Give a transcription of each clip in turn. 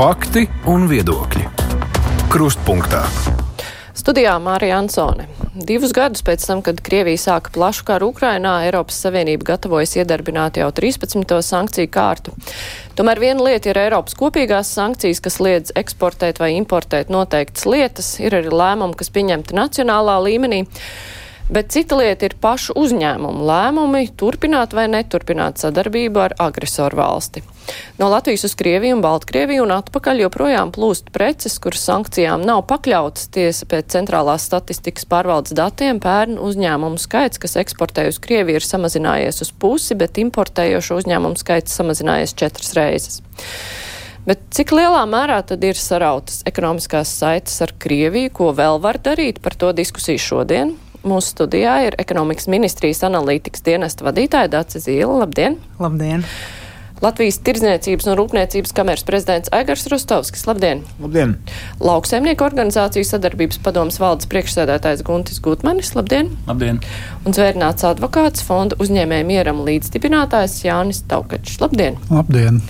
Fakti un viedokļi. Krustpunktā. Studijā Mārija Ansone. Divus gadus pēc tam, kad Krievija sāka plašu karu Ukrainā, Eiropas Savienība gatavojas iedarbināt jau 13. sankciju kārtu. Tomēr viena lieta ir Eiropas kopīgās sankcijas, kas liedz eksportēt vai importēt noteiktas lietas, ir arī lēmumi, kas pieņemti nacionālā līmenī. Bet cita lieta ir pašu uzņēmumu lēmumi turpināt vai neturpināt sadarbību ar agresoru valsti. No Latvijas uz Krieviju un Baltkrieviju un atpakaļ joprojām plūst preces, kuras sankcijām nav pakļautas. Tiesa pēc centrālās statistikas pārvaldes datiem pērn uzņēmumu skaits, kas eksportē uz Krieviju, ir samazinājies uz pusi, bet importējošo uzņēmumu skaits samazinājies četras reizes. Bet cik lielā mērā tad ir sarautas ekonomiskās saites ar Krieviju, ko vēl var darīt, par to diskusiju šodien. Mūsu studijā ir ekonomikas ministrijas analītikas dienesta vadītāja Dācis Zīle. Labdien! Labdien! Latvijas Tirzniecības un Rūpniecības kameras prezidents Aigars Rostovskis. Labdien! Labdien! Lauksaimnieku organizācijas sadarbības padomas valdes priekšsēdētājs Guntis Gutmanis. Labdien! Labdien! Un zvērnāts advokāts fonda uzņēmēja mieram līdzdibinātājs Jānis Taukačs. Labdien! Labdien!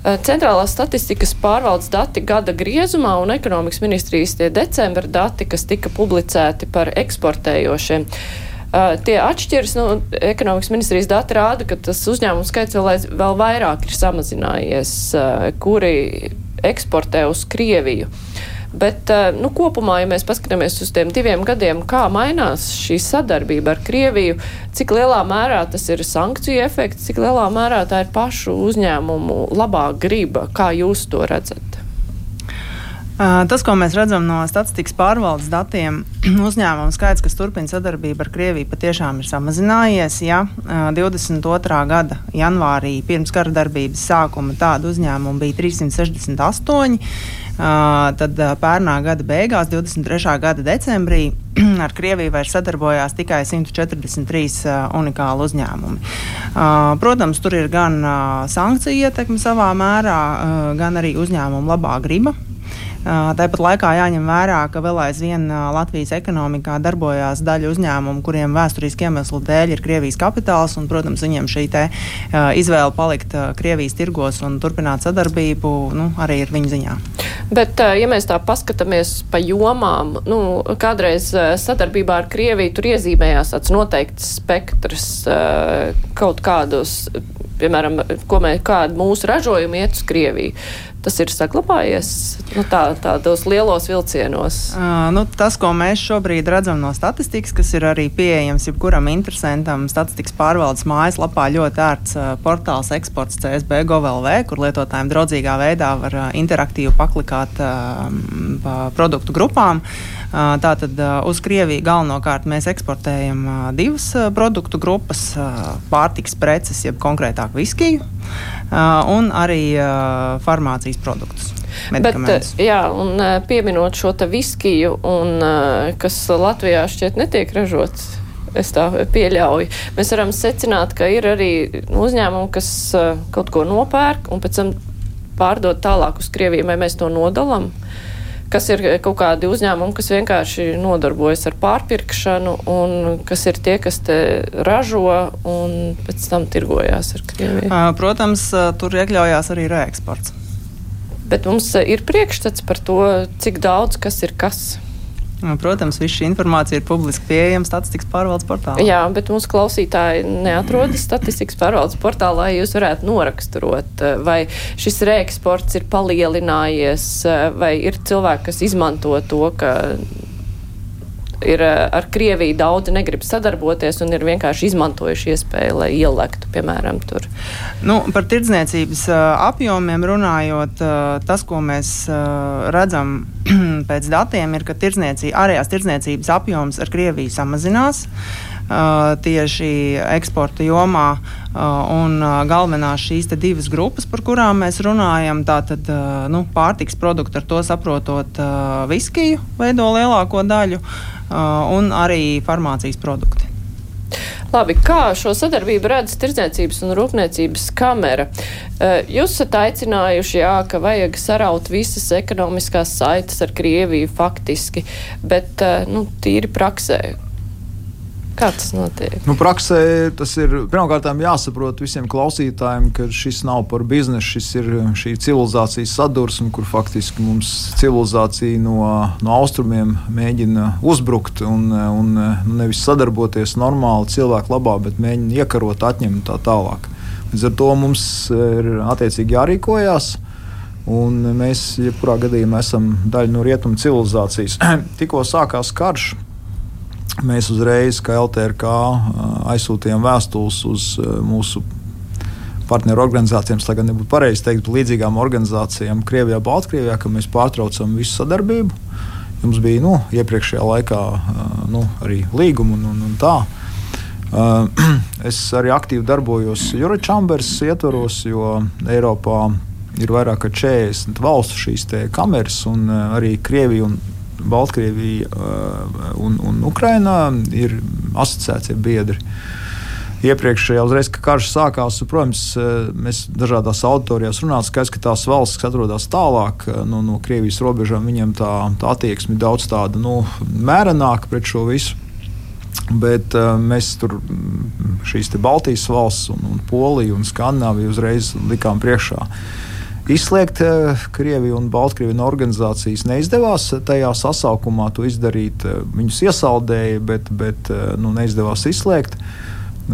Eh, Centrālās statistikas pārvaldes dati gada griezumā un ekonomikas ministrijas tie decembra dati, kas tika publicēti par eksportējošiem. Uh, tie atšķiras, nu, ekonomikas ministrijas dati rāda, ka tas uzņēmumu skaits vēl, vēl vairāk ir samazinājies, uh, kuri eksportē uz Krieviju. Uh, Bet eh, nu, kopumā, ja mēs paskatāmies uz tiem diviem gadiem, kā mainās šī sadarbība ar Krieviju, cik lielā mērā tas ir sankciju efekts, cik lielā mērā tā ir pašu uzņēmumu labā griba, kā jūs to redzat? Tas, ko mēs redzam no statistikas pārvaldes datiem, uzņēmumu skaits, kas turpina sadarbību ar Krieviju, patiešām ir samazinājies. Ja 22. gada janvārī, pirms kara darbības sākuma, tādu uzņēmumu bija 368. Tad pērnā gada beigās, 23. gada decembrī, ar Krieviju vairs sadarbojās tikai 143 unikāli uzņēmumi. Protams, tur ir gan sankciju ietekme savā mērā, gan arī uzņēmumu labā griba Tāpat laikā jāņem vērā, ka vēl aizvien Latvijas ekonomikā darbojās daļa uzņēmumu, kuriem vēsturiski iemeslu dēļ ir Krievijas kapitāls, un, protams, viņiem šī te, izvēle palikt Krievijas tirgos un turpināt sadarbību nu, arī ir viņa ziņā. Bet, ja mēs tā paskatāmies pa jomām, nu, kādreiz sadarbībā ar Krieviju tur iezīmējās tāds noteikts spektrs kaut kādus, piemēram, ko mēs, kādu mūsu ražojumu iet uz Krieviju tas ir saglabājies nu, tā, tādos lielos vilcienos? Uh, nu, tas, ko mēs šobrīd redzam no statistikas, kas ir arī pieejams jebkuram interesantam, statistikas pārvaldes mājaslapā ļoti ērts uh, portāls eksports CSB GOVLV, kur lietotājiem draudzīgā veidā var uh, interaktīvi paklikāt uh, produktu grupām. Uh, tātad uz Krieviju galvenokārt mēs eksportējam divas produktu grupas pārtiks preces, jeb konkrētāk viskiju, un arī farmācijas produktus. Bet, jā, un pieminot šo te viskiju, un, kas Latvijā šķiet netiek ražots. Es tā pieļauju. Mēs varam secināt, ka ir arī uzņēmumi, kas kaut ko nopērk un pēc tam pārdod tālāk uz Krieviju, vai mēs to nodalām. Uh, kas ir kaut kādi uzņēmumi, kas vienkārši nodarbojas ar pārpirkšanu, un kas ir tie, kas te ražo un pēc tam tirgojās ar Krieviju. Protams, tur iekļaujās arī reeksports. Bet mums ir priekšstats par to, cik daudz kas ir kas. Protams, viss šī informācija ir publiski pieejama statistikas pārvaldes portālā. Jā, bet mūsu klausītāji neatrodas statistikas pārvaldes portālā, lai jūs varētu noraksturot, vai šis reeksports ir palielinājies, vai ir cilvēki, kas izmanto to, ka ir eh, ar Krieviju daudzi negrib sadarboties un ir vienkārši izmantojuši iespēju, lai ielektu, piemēram, tur. Nu, par tirdzniecības uh, apjomiem runājot, uh, tas, ko mēs redzam pēc datiem, ir, ka tirdzniecība, ārējās tirdzniecības apjoms ar Krieviju samazinās. Uh, tieši eksporta jomā. Uh, un uh, galvenās šīs divas grupas, par kurām mēs runājam, tātad nu, pārtiks produkti, ar to saprotot viskiju, veido lielāko daļu. Uh, un arī farmācijas produkti. Labi, kā šo sadarbību redz Tirdzniecības un Rūpniecības kamera? Uh, jūs esat aicinājuši, jā, ka vajag saraut visas ekonomiskās saites ar Krieviju faktiski, bet, uh, nu, tīri praksē. Kā tas notiek? Nu, praksē tas ir pirmkārt jāsaprot visiem klausītājiem, ka šis nav par biznesu, šis ir šī civilizācijas sadursme, kur faktiski mums civilizācija no, no austrumiem mēģina uzbrukt un, un nu, nevis sadarboties normāli cilvēku labā, bet mēģina iekarot, atņemt tā tālāk. Līdz ar to mums ir attiecīgi jārīkojas. Un mēs, jebkurā gadījumā, esam daļa no rietumu civilizācijas. Tikko sākās karš, Mēs uzreiz, kā LTRK, aizsūtījām vēstules uz mūsu partneru organizācijām, lai gan nebūtu pareizi teikt, līdzīgām organizācijām Krievijā, Baltkrievijā, ka mēs pārtraucam visu sadarbību. Jums bija nu, iepriekšējā laikā nu, arī līguma un, un, un tā. Es arī aktīvi darbojos Eurochambers ietvaros, jo Eiropā ir vairāk kā 40 valstu šīs kameras, un arī Krievija un Baltkrievija uh, un, un Ukraina ir asociētie biedri. Iepriekšējā uzreiz, kad karš sākās, protams, uh, mēs dažādās auditorijās runājām, skaidrs, ka tās valsts, kas atrodas tālāk uh, no, no Krievijas robežām, viņiem tā, tā attieksme ir daudz tāda nu, mērenāka pret šo visu. Bet uh, mēs tur mm, šīs Baltijas valsts, un, un Poliju un Skandināviju uzreiz likām priekšā. Uh, Izslēgt eh, Krieviju un Baltkrieviju no organizācijas neizdevās. Tajā sasaukumā to izdarīt. Eh, viņus iesaldēja, bet, bet eh, nu, neizdevās izslēgt.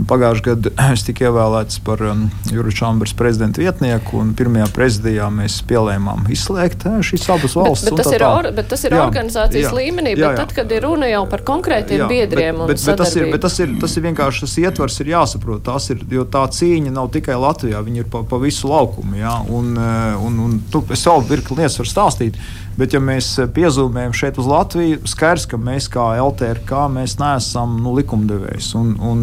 Pagājušajā gadā es tiku ievēlēts par um, Jūras Čambras prezidenta vietnieku, un pirmajā prezidijā mēs pielēmām izslēgt šīs abas valstis. Bet, bet, tas, tā, ir or, bet tas ir jā, organizācijas jā, līmenī, jā, jā. tad, kad ir runa jau par konkrētiem jā, biedriem bet, bet, bet, tas ir, bet tas ir, tas ir vienkārši tas ietvers, ir jāsaprot. Tas ir, jo tā cīņa nav tikai Latvijā, viņa ir pa, pa visu laukumu. Jā, un, un, un, tu, es vēl virkni lietas varu stāstīt. Bet, ja mēs piezūmējam šeit uz Latviju, skaidrs, ka mēs kā LTRK mēs neesam nu, likumdevējs. Un, un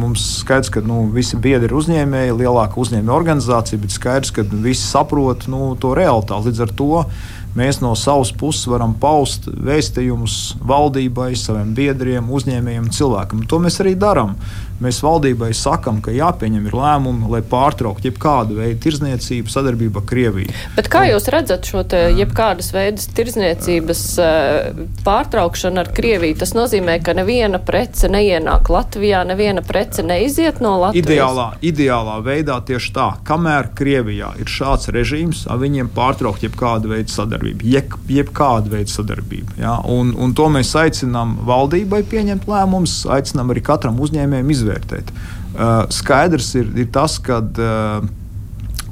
mums skaidrs, ka nu, visi biedri ir uzņēmēji, lielāka uzņēmēja organizācija, bet skaidrs, ka visi saprot nu, to realitāti. Līdz ar to mēs no savas puses varam paust vēstījumus valdībai, saviem biedriem, uzņēmējiem, cilvēkam. To mēs arī darām mēs valdībai sakām, ka jāpieņem lēmumi, lai pārtrauktu jebkādu veidu tirzniecību sadarbībā ar Krieviju. Bet kā jūs redzat šo jebkādas veidas tirzniecības pārtraukšanu ar Krieviju? Tas nozīmē, ka neviena prece neienāk Latvijā, neviena prece neiziet no Latvijas. Ideālā, ideālā veidā tieši tā, kamēr Krievijā ir šāds režīms, viņiem pārtraukt jebkādu veidu sadarbību, jeb, jebkādu veidu sadarbību. Ja? Un, un to mēs aicinām valdībai pieņemt lēmumus, aicinām arī katram uzņēmējam izvērtēt izvērtēt. Skaidrs ir, ir tas, ka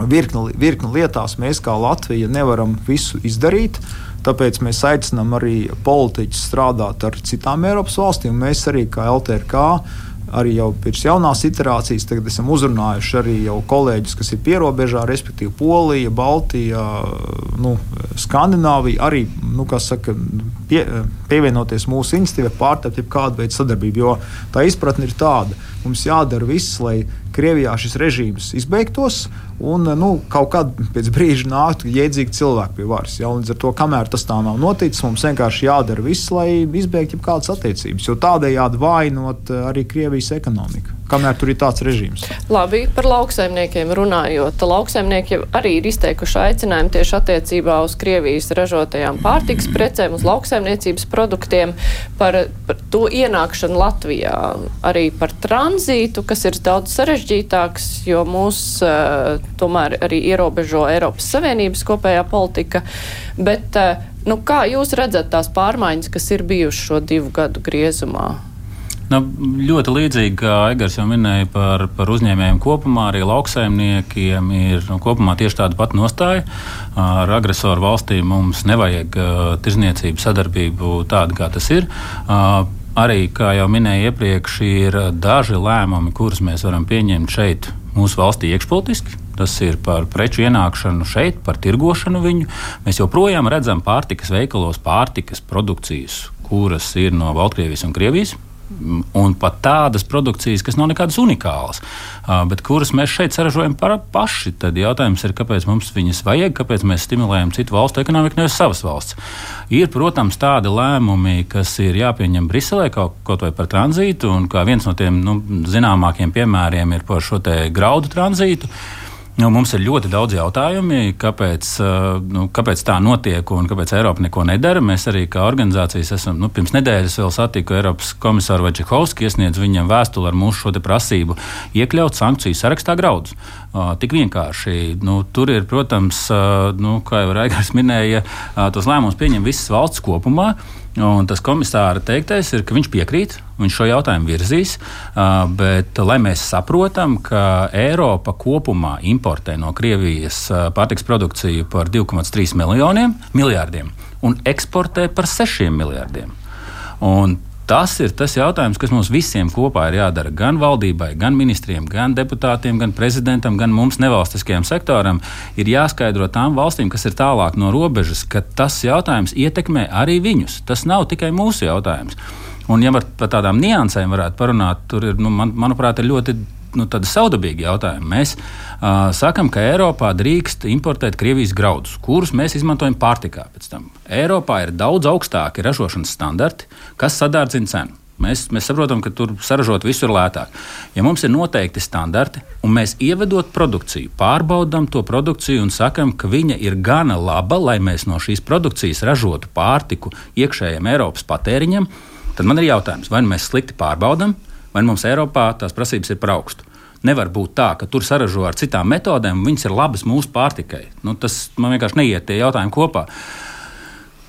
virkni, virkni lietās mēs kā Latvija nevaram visu izdarīt. Tāpēc mēs aicinām arī politiķus strādāt ar citām Eiropas valstīm. Mēs arī kā LTRK arī jau pēc jaunās iterācijas esam uzrunājuši arī kolēģus, kas ir pierobežā, respektīvi Polija, Baltija, nu, Skandināvija, arī nu, saka, pie, pievienoties mūsu institīvai, pārtapt kādu veidu sadarbību. Jo tā izpratne ir tāda, mums jādara viss, lai Krievijā šis režīms izbeigtos un nu, kaut kad pēc brīža nāktu jēdzīgi cilvēki pie varas. Ja? Līdz ar to, kamēr tas tā nav noticis, mums vienkārši jādara viss, lai izbeigtu kādas attiecības, jo tādējādi vājinot arī Krievijas ekonomiku kamēr tur ir tāds režīms. Labi, par lauksaimniekiem runājot. Lauksaimnieki arī ir izteikuši aicinājumu tieši attiecībā uz Krievijas ražotajām pārtiks precēm, uz lauksaimniecības produktiem, par, par to ienākšanu Latvijā, arī par tranzītu, kas ir daudz sarežģītāks, jo mūs uh, tomēr arī ierobežo Eiropas Savienības kopējā politika. Bet, uh, nu, kā jūs redzat tās pārmaiņas, kas ir bijušas šo divu gadu griezumā? Nu, ļoti līdzīgi, kā Egars jau minēja par, par uzņēmējiem kopumā, arī lauksaimniekiem ir nu, kopumā tieši tāda pati nostāja. Ar agresoru valstīm mums nevajag uh, tirzniecību sadarbību tādu, kā tas ir. Uh, arī, kā jau minēju iepriekš, ir daži lēmumi, kurus mēs varam pieņemt šeit, mūsu valstī, iekšpolitiski. Tas ir par preču ienākšanu šeit, par tirgošanu viņu. Mēs joprojām redzam pārtikas veikalos pārtikas produkcijas, kuras ir no Baltkrievijas un Krievijas un pat tādas produkcijas, kas nav nekādas unikālas, bet kuras mēs šeit saražojam paši. Tad jautājums ir, kāpēc mums viņas vajag, kāpēc mēs stimulējam citu valstu ekonomiku, nevis savas valsts. Ir, protams, tādi lēmumi, kas ir jāpieņem Briselē kaut, kaut vai par tranzītu, un viens no tiem nu, zināmākiem piemēriem ir par šo graudu tranzītu. Nu, mums ir ļoti daudz jautājumu, kāpēc, nu, kāpēc tā notiek un kāpēc Eiropa neko nedara. Mēs arī kā organizācijas esam nu, pirms nedēļas vēl satiku Eiropas komisāru Vaļčikovski, iesniedz viņam vēstuli ar mūsu šo prasību iekļaut sankciju sarakstā graudus. Uh, tik vienkārši. Nu, tur ir, protams, uh, nu, kā jau Raigars minēja, uh, tos lēmumus pieņem visas valsts kopumā. Un tas komisāra teiktais ir, ka viņš piekrīt, viņš šo jautājumu virzīs, bet lai mēs saprotam, ka Eiropa kopumā importē no Krievijas pārtiks produkciju par 2,3 miljoniem miljārdiem un eksportē par 6 miljārdiem. Un Tas ir tas jautājums, kas mums visiem kopā ir jādara. Gan valdībai, gan ministriem, gan deputātiem, gan prezidentam, gan mums nevalstiskajam sektoram ir jāskaidro tām valstīm, kas ir tālāk no robežas, ka tas jautājums ietekmē arī viņus. Tas nav tikai mūsu jautājums. Un, ja par tādām niansēm varētu parunāt, tur ir, nu, man, manuprāt, ir ļoti nu, saudabīgi jautājumi. Mēs uh, sakām, ka Eiropā drīkst importēt Krievijas graudus, kurus mēs izmantojam pārtikā. Eiropā ir daudz augstāki ražošanas standarti, kas sadārdzina cenu. Mēs, mēs saprotam, ka tur saražot visu ir lētāk. Ja mums ir noteikti standarti, un mēs ievedot produkciju, pārbaudām to produkciju un sakām, ka viņa ir gana laba, lai mēs no šīs produkcijas ražotu pārtiku iekšējiem Eiropas patēriņam, tad man ir jautājums, vai nu mēs slikti pārbaudām, vai mums Eiropā tās prasības ir par augstu. Nevar būt tā, ka tur saražo ar citām metodēm, un viņas ir labas mūsu pārtikai. Nu, tas man vienkārši neiet tie jautājumi kopā.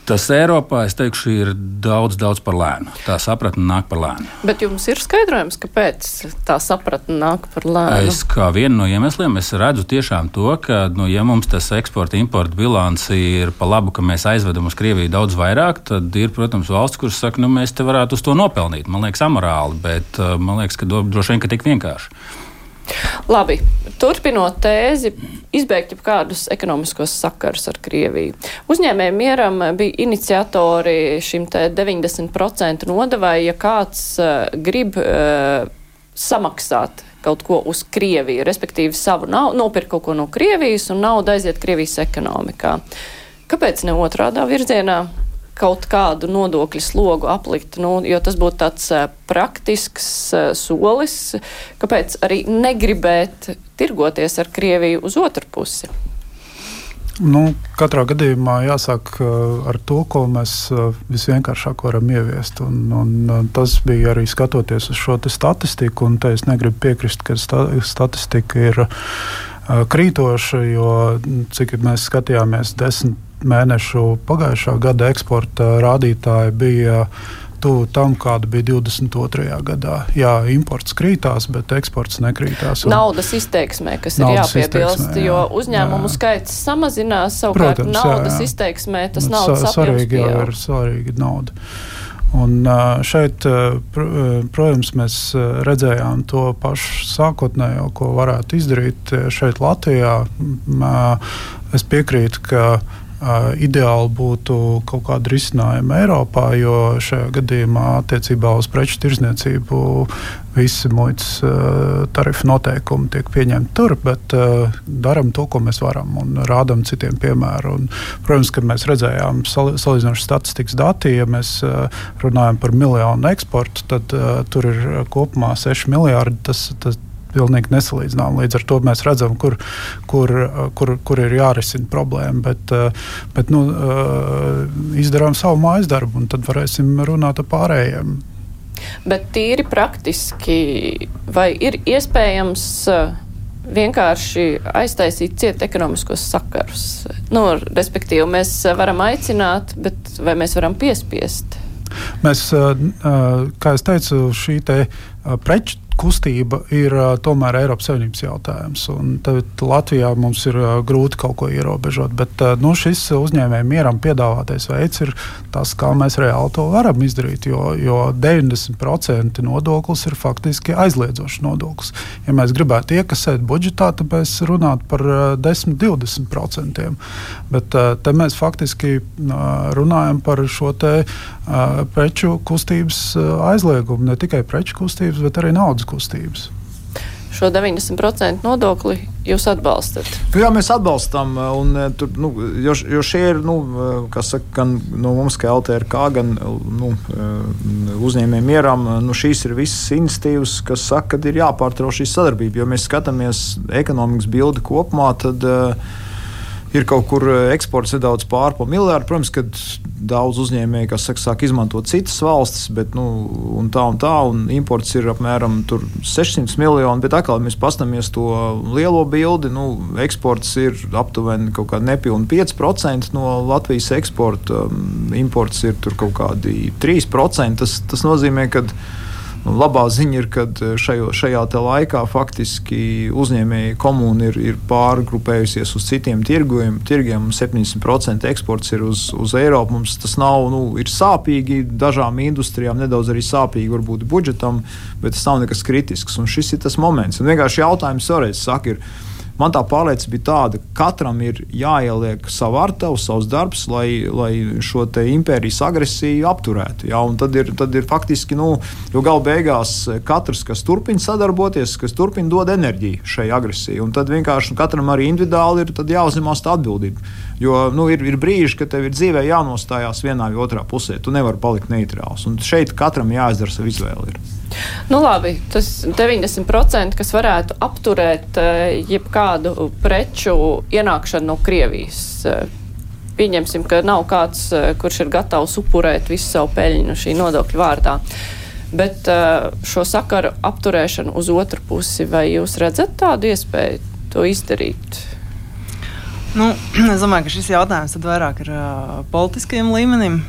Tas Eiropā, es teikšu, ir daudz, daudz par lēnu. Tā sapratne nāk par lēnu. Bet jums ir skaidrojums, kāpēc tā sapratne nāk par lēnu? Es kā vienu no iemesliem redzu tiešām to, ka, nu, ja mums tas eksporta importa bilants ir pa labu, ka mēs aizvedam uz Krieviju daudz vairāk, tad ir, protams, valsts, kuras saka, nu, mēs te varētu uz to nopelnīt. Man liekas, amorāli, bet uh, man liekas, ka droši vien, ka tik vienkārši. Labi, turpinot tēzi, izbeigt jau kādus ekonomiskos sakarus ar Krieviju. Uzņēmējiem mieram bija iniciatori šim 90% nodevai, ja kāds uh, grib uh, samaksāt kaut ko uz Krieviju, respektīvi savu naudu, nopirkt kaut ko no Krievijas un naudu aiziet Krievijas ekonomikā. Kāpēc ne otrādā virzienā? Kaut kādu nodokļu slogu aplikt, nu, jo tas būtu tāds uh, praktisks uh, solis, kāpēc arī negribēt tirgoties ar Krieviju uz otru pusi. Nu, katrā gadījumā jāsāk ar to, ko mēs visvienkāršāk varam ieviest. Un, un tas bija arī skatoties uz šo statistiku, un es negribu piekrist, ka sta statistika ir krītoša, jo cik mēs skatījāmies desmit mēnešu pagājušā gada eksporta rādītāji bija tuvu tam, kāda bija 22. gadā. Jā, imports krītās, bet eksports nekrītās. Naudas izteiksmē, kas ir jāpiebilst, jā, jo uzņēmumu jā. skaits samazinās, savukārt Protams, naudas jā, jā. izteiksmē tas nu, naudas svarīgi jau ir svarīga nauda. Un šeit, protams, mēs redzējām to pašu sākotnējo, ko varētu izdarīt šeit Latvijā. Es piekrītu, ka Uh, ideāli būtu kaut kāda risinājuma Eiropā, jo šajā gadījumā attiecībā uz preču tirzniecību visi muitas uh, tarifu noteikumi tiek pieņemti tur, bet uh, darām to, ko mēs varam un rādām citiem piemēru. Un, protams, kad mēs redzējām sal salīdzinoši statistikas dati, ja mēs runājam par miljonu eksportu, tad tur ir kopumā 6 miljardi. Tas, tas, pilnīgi nesalīdzinām. Līdz ar to mēs redzam, kur, kur, kur, kur ir jārisina problēma. Bet, bet nu, izdarām savu mājas darbu, un tad varēsim runāt ar pārējiem. Bet tīri praktiski, vai ir iespējams vienkārši aiztaisīt ciet ekonomiskos sakarus? Nu, respektīvi, mēs varam aicināt, bet vai mēs varam piespiest? Mēs, kā jau teicu, šī te preču kustība ir tomēr Eiropas Savienības jautājums. Latvijā mums ir grūti kaut ko ierobežot, bet nu, šis uzņēmējiem mieram piedāvātais veids ir tas, kā mēs reāli to varam izdarīt. Jo, jo 90% nodoklis ir faktiski aizliedzošs nodoklis. Ja mēs gribētu iekasēt budžetā, tad mēs runātu par 10-20%. Bet te mēs faktiski runājam par šo te, preču kustības aizliegumu. Ne tikai preču kustības, bet arī naudas kustības. šo 90% nodokli jūs atbalstat? Jā, mēs atbalstam. Un, tur, nu, jo, jo šie ir nu, saka, gan no mums, kā LTRK, gan nu, uzņēmējiem mieram. Nu, šīs ir visas iniciatīvas, kas saka, ka ir jāpārtrauc šī sadarbība. Jo mēs skatāmies ekonomikas bildi kopumā. Tad, uh, ir kaut kur eh, eksports nedaudz pārpa miljardu. Protams, ka daudz uzņēmēju, kas saka, sāk izmantot citas valstis, bet nu, un tā un tā, un imports ir apmēram 600 miljoni. Bet atkal mēs paskatāmies to lielo bildi. Nu, eksports ir aptuveni kaut kādi nepilni 5% no Latvijas eksporta, imports ir kaut kādi 3%. Tas, tas nozīmē, ka Nu, labā ziņa ir, ka e, šajo, šajā laikā faktiski uzņēmēji komūna ir, ir pārgrupējusies uz citiem tirgiem. tirgiem 70% eksports ir uz, uz Eiropu. Mums tas nav nu, sāpīgi dažām industrijām, nedaudz arī sāpīgi varbūt budžetam, bet tas nav nekas kritisks. Un šis ir tas moments. Un vienkārši jautājums vēlreiz saka, ir, Man tā pārliecība bija tāda, ka katram ir jāieliek savu artavu, savs darbs, lai, lai šo impērijas agresiju apturētu. Un tad ir, tad ir faktiski, nu, jo galu beigās katrs, kas turpina sadarboties, kas turpina dot enerģiju šai agresijai, un tad vienkārši katram arī individuāli ir jāuzņemas tā atbildība. Jo nu, ir, ir brīži, kad tev ir dzīvē jānostājās vienā vai otrā pusē. Tu nevari palikt neitrāls. Un šeit katram jāizdara savu izvēli. Ir. Nu, labi, tas 90%, kas varētu apturēt uh, jebkādu preču ienākšanu no Krievijas. Uh, pieņemsim, ka nav kāds, uh, kurš ir gatavs upurēt visu savu peļņu šī nodokļu vārdā. Bet šo sakaru apturēšanu uz otru pusi, vai jūs redzat tādu iespēju to izdarīt? Nu, es domāju, ka šis jautājums vairāk ir uh, politiskajam līmenim.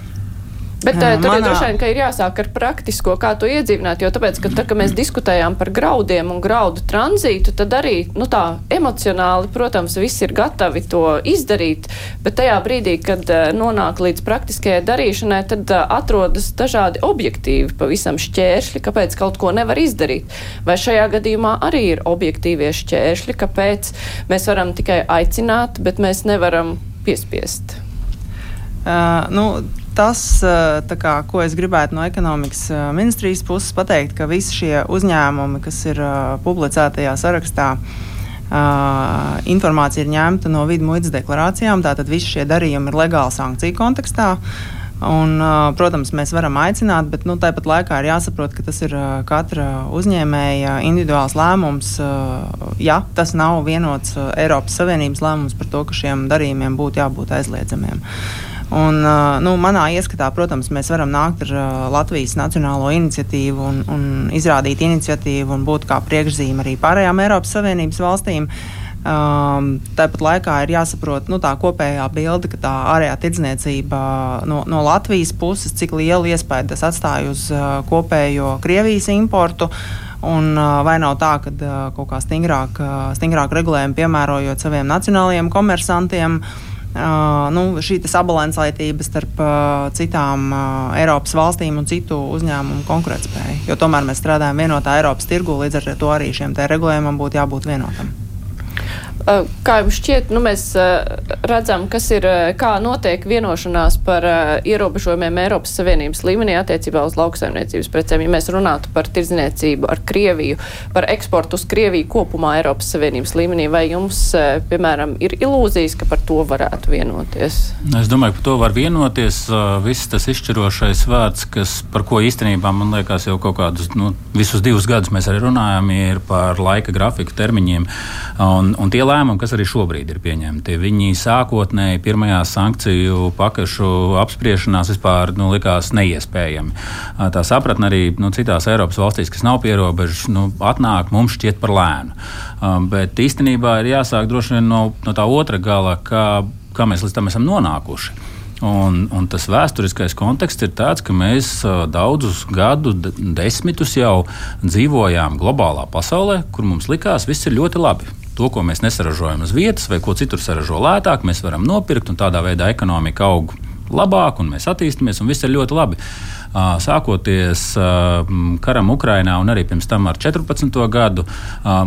Bet uh, tur Manā... droši vien, ka ir jāsāk ar praktisko, kā to iedzīvināt, jo tāpēc, ka tā, kad mēs diskutējām par graudiem un graudu tranzītu, tad arī, nu tā, emocionāli, protams, visi ir gatavi to izdarīt, bet tajā brīdī, kad uh, nonāk līdz praktiskajai darīšanai, tad uh, atrodas dažādi objektīvi pavisam šķēršļi, kāpēc kaut ko nevar izdarīt. Vai šajā gadījumā arī ir objektīvie šķēršļi, kāpēc mēs varam tikai aicināt, bet mēs nevaram piespiest? Uh, nu, tas, kā, ko es gribētu no ekonomikas ministrijas puses pateikt, ka visi šie uzņēmumi, kas ir publicētajā sarakstā, Uh, informācija ir ņemta no vidu muitas deklarācijām, tātad visi šie darījumi ir legāli sankciju kontekstā. Un, uh, protams, mēs varam aicināt, bet nu, tāpat laikā ir jāsaprot, ka tas ir uh, katra uzņēmēja individuāls lēmums. Ja tas nav vienots Eiropas Savienības lēmums par to, ka šiem darījumiem būtu jābūt aizliedzamiem. Uh, Un, nu, manā ieskatā, protams, mēs varam nākt ar Latvijas nacionālo iniciatīvu un, un izrādīt iniciatīvu un būt kā priekšzīme arī pārējām Eiropas Savienības valstīm. Um, tāpat laikā ir jāsaprot nu, tā kopējā bilde, ka tā ārējā tirdzniecība no, no Latvijas puses, cik lielu iespēju tas atstāja uz uh, kopējo Krievijas importu. Un, uh, vai nav tā, ka uh, kaut kā stingrāk, uh, stingrāk regulējumu piemērojot saviem nacionālajiem komersantiem, uh, Uh, nu, šī sabalansētība starp uh, citām uh, Eiropas valstīm un citu uzņēmumu konkurētspēju. Jo tomēr mēs strādājam vienotā Eiropas tirgu, līdz ar to arī šiem regulējumam būtu jābūt vienotam. Eh, kā jums šķiet, nu mēs eh, redzam, kas ir, eh, kā notiek vienošanās par ierobežojumiem Eiropas Savienības līmenī attiecībā uz lauksaimniecības precēm. Ja mēs runātu par tirdzniecību ar Krieviju, par eksportu uz Krieviju kopumā Eiropas Savienības līmenī, vai jums, piemēram, ir ilūzijas, ka par to varētu vienoties? Es domāju, ka to var vienoties. Viss tas izšķirošais vārds, kas, par ko īstenībā man liekas jau kaut kādus, nu, visus divus gadus mēs arī runājam, ir par laika grafiku termiņiem. Un, un tie lēmumi, kas arī šobrīd ir pieņemti. Viņi sākotnēji pirmajā sankciju pakašu apspriešanās vispār nu, likās neiespējami. Tā sapratne arī nu, citās Eiropas valstīs, kas nav pierobežas, nu, atnāk mums šķiet par lēnu. Bet īstenībā ir jāsāk droši vien no, no tā otra gala, kā, kā mēs līdz tam esam nonākuši. Un, un tas vēsturiskais konteksts ir tāds, ka mēs daudzus gadu desmitus jau dzīvojām globālā pasaulē, kur mums likās, viss ir ļoti labi to, ko mēs nesaražojam uz vietas, vai ko citur saražo lētāk, mēs varam nopirkt, un tādā veidā ekonomika aug labāk, un mēs attīstāmies, un viss ir ļoti labi. Sākoties karam Ukrajinā un arī pirms tam ar 14. gadu,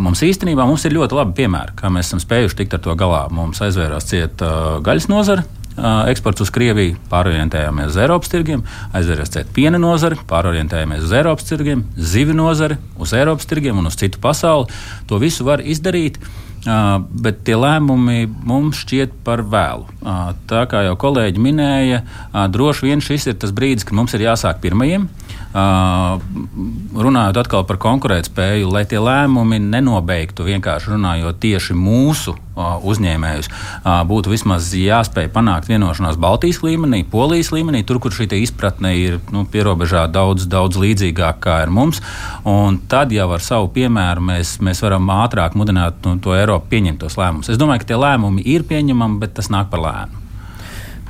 mums īstenībā mums ir ļoti labi piemēri, kā mēs esam spējuši tikt ar to galā. Mums aizvērās cieta gaļas nozara, eksports uz Krieviju, pārorientējāmies uz Eiropas tirgiem, aizvērsiet piena nozari, pārorientējāmies uz Eiropas tirgiem, zivi nozari, uz Eiropas tirgiem un uz citu pasauli. To visu var izdarīt. Uh, bet tie lēmumi mums šķiet par vēlu. Uh, tā kā jau kolēģi minēja, uh, droši vien šis ir tas brīdis, kad mums ir jāsāk pirmajiem. Uh, runājot atkal par konkurētspēju, lai tie lēmumi nenobeigtu vienkārši runājot tieši mūsu uh, uzņēmējus, uh, būtu vismaz jāspēj panākt vienošanās Baltijas līmenī, Polijas līmenī, tur, kur šī izpratne ir nu, pierobežā daudz, daudz līdzīgāka kā ir mums. Un tad jau ar savu piemēru mēs, mēs varam ātrāk mudināt nu, to Eiropu pieņemt tos lēmumus. Es domāju, ka tie lēmumi ir pieņemami, bet tas nāk par lēnu.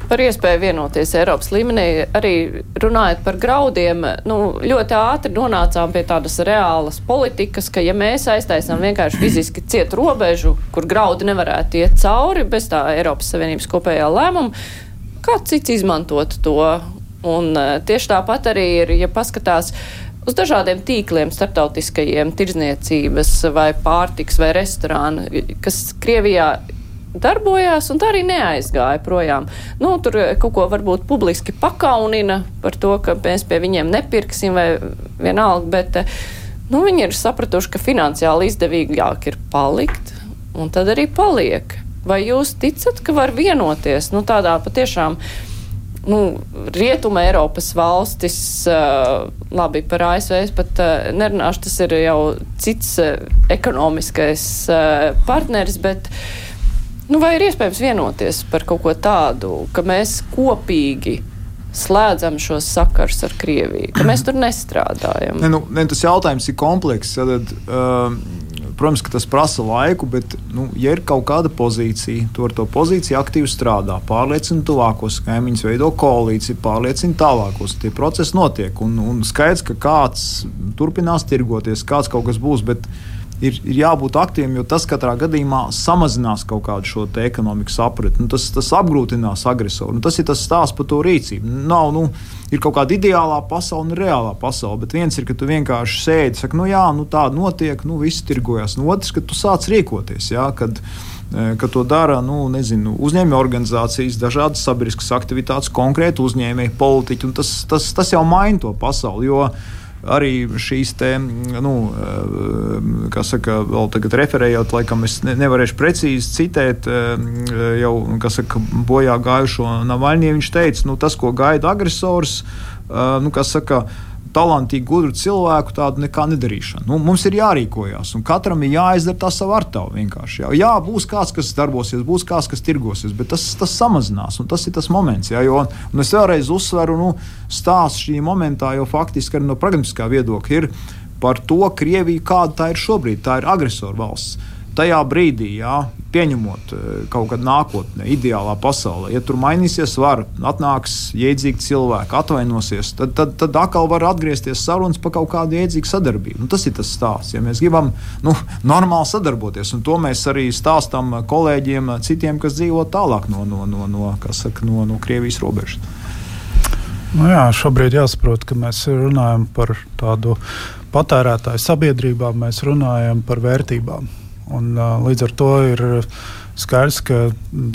Par iespēju vienoties Eiropas līmenī, arī runājot par graudiem, nu, ļoti ātri nonācām pie tādas reālas politikas, ka ja mēs aiztaisām vienkārši fiziski cietu robežu, kur graudi nevarētu iet cauri bez tā Eiropas Savienības kopējā lēmuma, kāds cits izmantot to. Un e, tieši tāpat arī ir, ja paskatās uz dažādiem tīkliem, starptautiskajiem, tirdzniecības vai pārtiks vai restorānu, kas Krievijā darbojās, un tā arī neaizgāja projām. Nu, tur kaut ko varbūt publiski pakaunina par to, ka mēs pie viņiem nepirksim vai vienalga, bet nu, viņi ir sapratuši, ka finansiāli izdevīgāk ir palikt, un tad arī paliek. Vai jūs ticat, ka var vienoties nu, tādā patiešām nu, rietuma Eiropas valstis, uh, labi par ASV, es pat nerunāšu, tas ir jau cits ekonomiskais partneris, bet uh, Nu, vai ir iespējams vienoties par kaut ko tādu, ka mēs kopīgi slēdzam šos sakars ar Krieviju, ka mēs tur nestrādājam? Ne, nu, ne, tas jautājums ir komplekss. Tad, uh, protams, ka tas prasa laiku, bet, nu, ja ir kaut kāda pozīcija, to ar to pozīciju aktīvi strādā, pārliecina tuvākos kaimiņus, veido koalīciju, pārliecina tālākos. Tie procesi notiek. Un, un skaidrs, ka kāds turpinās tirgoties, kāds kaut kas būs. Bet, uh, ir, ir jābūt aktīviem, jo tas katrā gadījumā samazinās kaut kādu šo ekonomikas apriti. Nu, tas, tas apgrūtinās agresoru. Nu, tas ir tas stāsts par to rīcību. Nav, nu, ir kaut kāda ideālā pasaule un reālā pasaule, bet viens ir, ka tu vienkārši sēdi, saka, nu jā, nu, tā notiek, nu viss tirgojas. Nu, otrs, ka tu sāc rīkoties. Jā, kad, e, ka to dara nu, nezinu, uzņēmēju organizācijas, dažādas sabiedriskas aktivitātes, konkrēti uzņēmēji, politiķi. Tas, tas, tas jau maina to pasauli. Jo, arī šīs te, nu, eh, kā saka, vēl tagad referējot, laikam es nevarēšu precīzi citēt eh, jau, kas saka, bojā gājušo Navaļņie, viņš teica, nu, tas, ko gaida agresors, eh, nu, kas saka, talantīgu, gudru cilvēku tādu nekā nedarīšanu. Nu, mums ir jārīkojas, un katram ir jāizdara tā sava artava. Jā. jā, būs kāds, kas darbosies, būs kāds, kas tirgosies, bet tas, tas samazinās, un tas ir tas moments. Jā, jo, un es vēlreiz uzsveru, nu, stāsts šī momentā jau faktiski arī no pragmatiskā viedokļa ir par to Krieviju, kāda tā ir šobrīd. Tā ir agresora valsts tajā brīdī, jā, pieņemot eh, kaut kādu nākotnē, ideālā pasaulē, ja tur mainīsies vara, atnāks jēdzīgi cilvēki, atvainosies, tad, tad, tad atkal var atgriezties sarunas par kaut kādu jēdzīgu sadarbību. Nu, tas ir tas stāsts. Ja mēs gribam nu, normāli sadarboties, un to mēs arī stāstām kolēģiem, citiem, kas dzīvo tālāk no, no, no, no, saka, no, no Krievijas robežas. Nu jā, šobrīd jāsaprot, ka mēs runājam par tādu patērētāju sabiedrībā, mēs runājam par vērtībām. Un, līdz ar to ir skaidrs, ka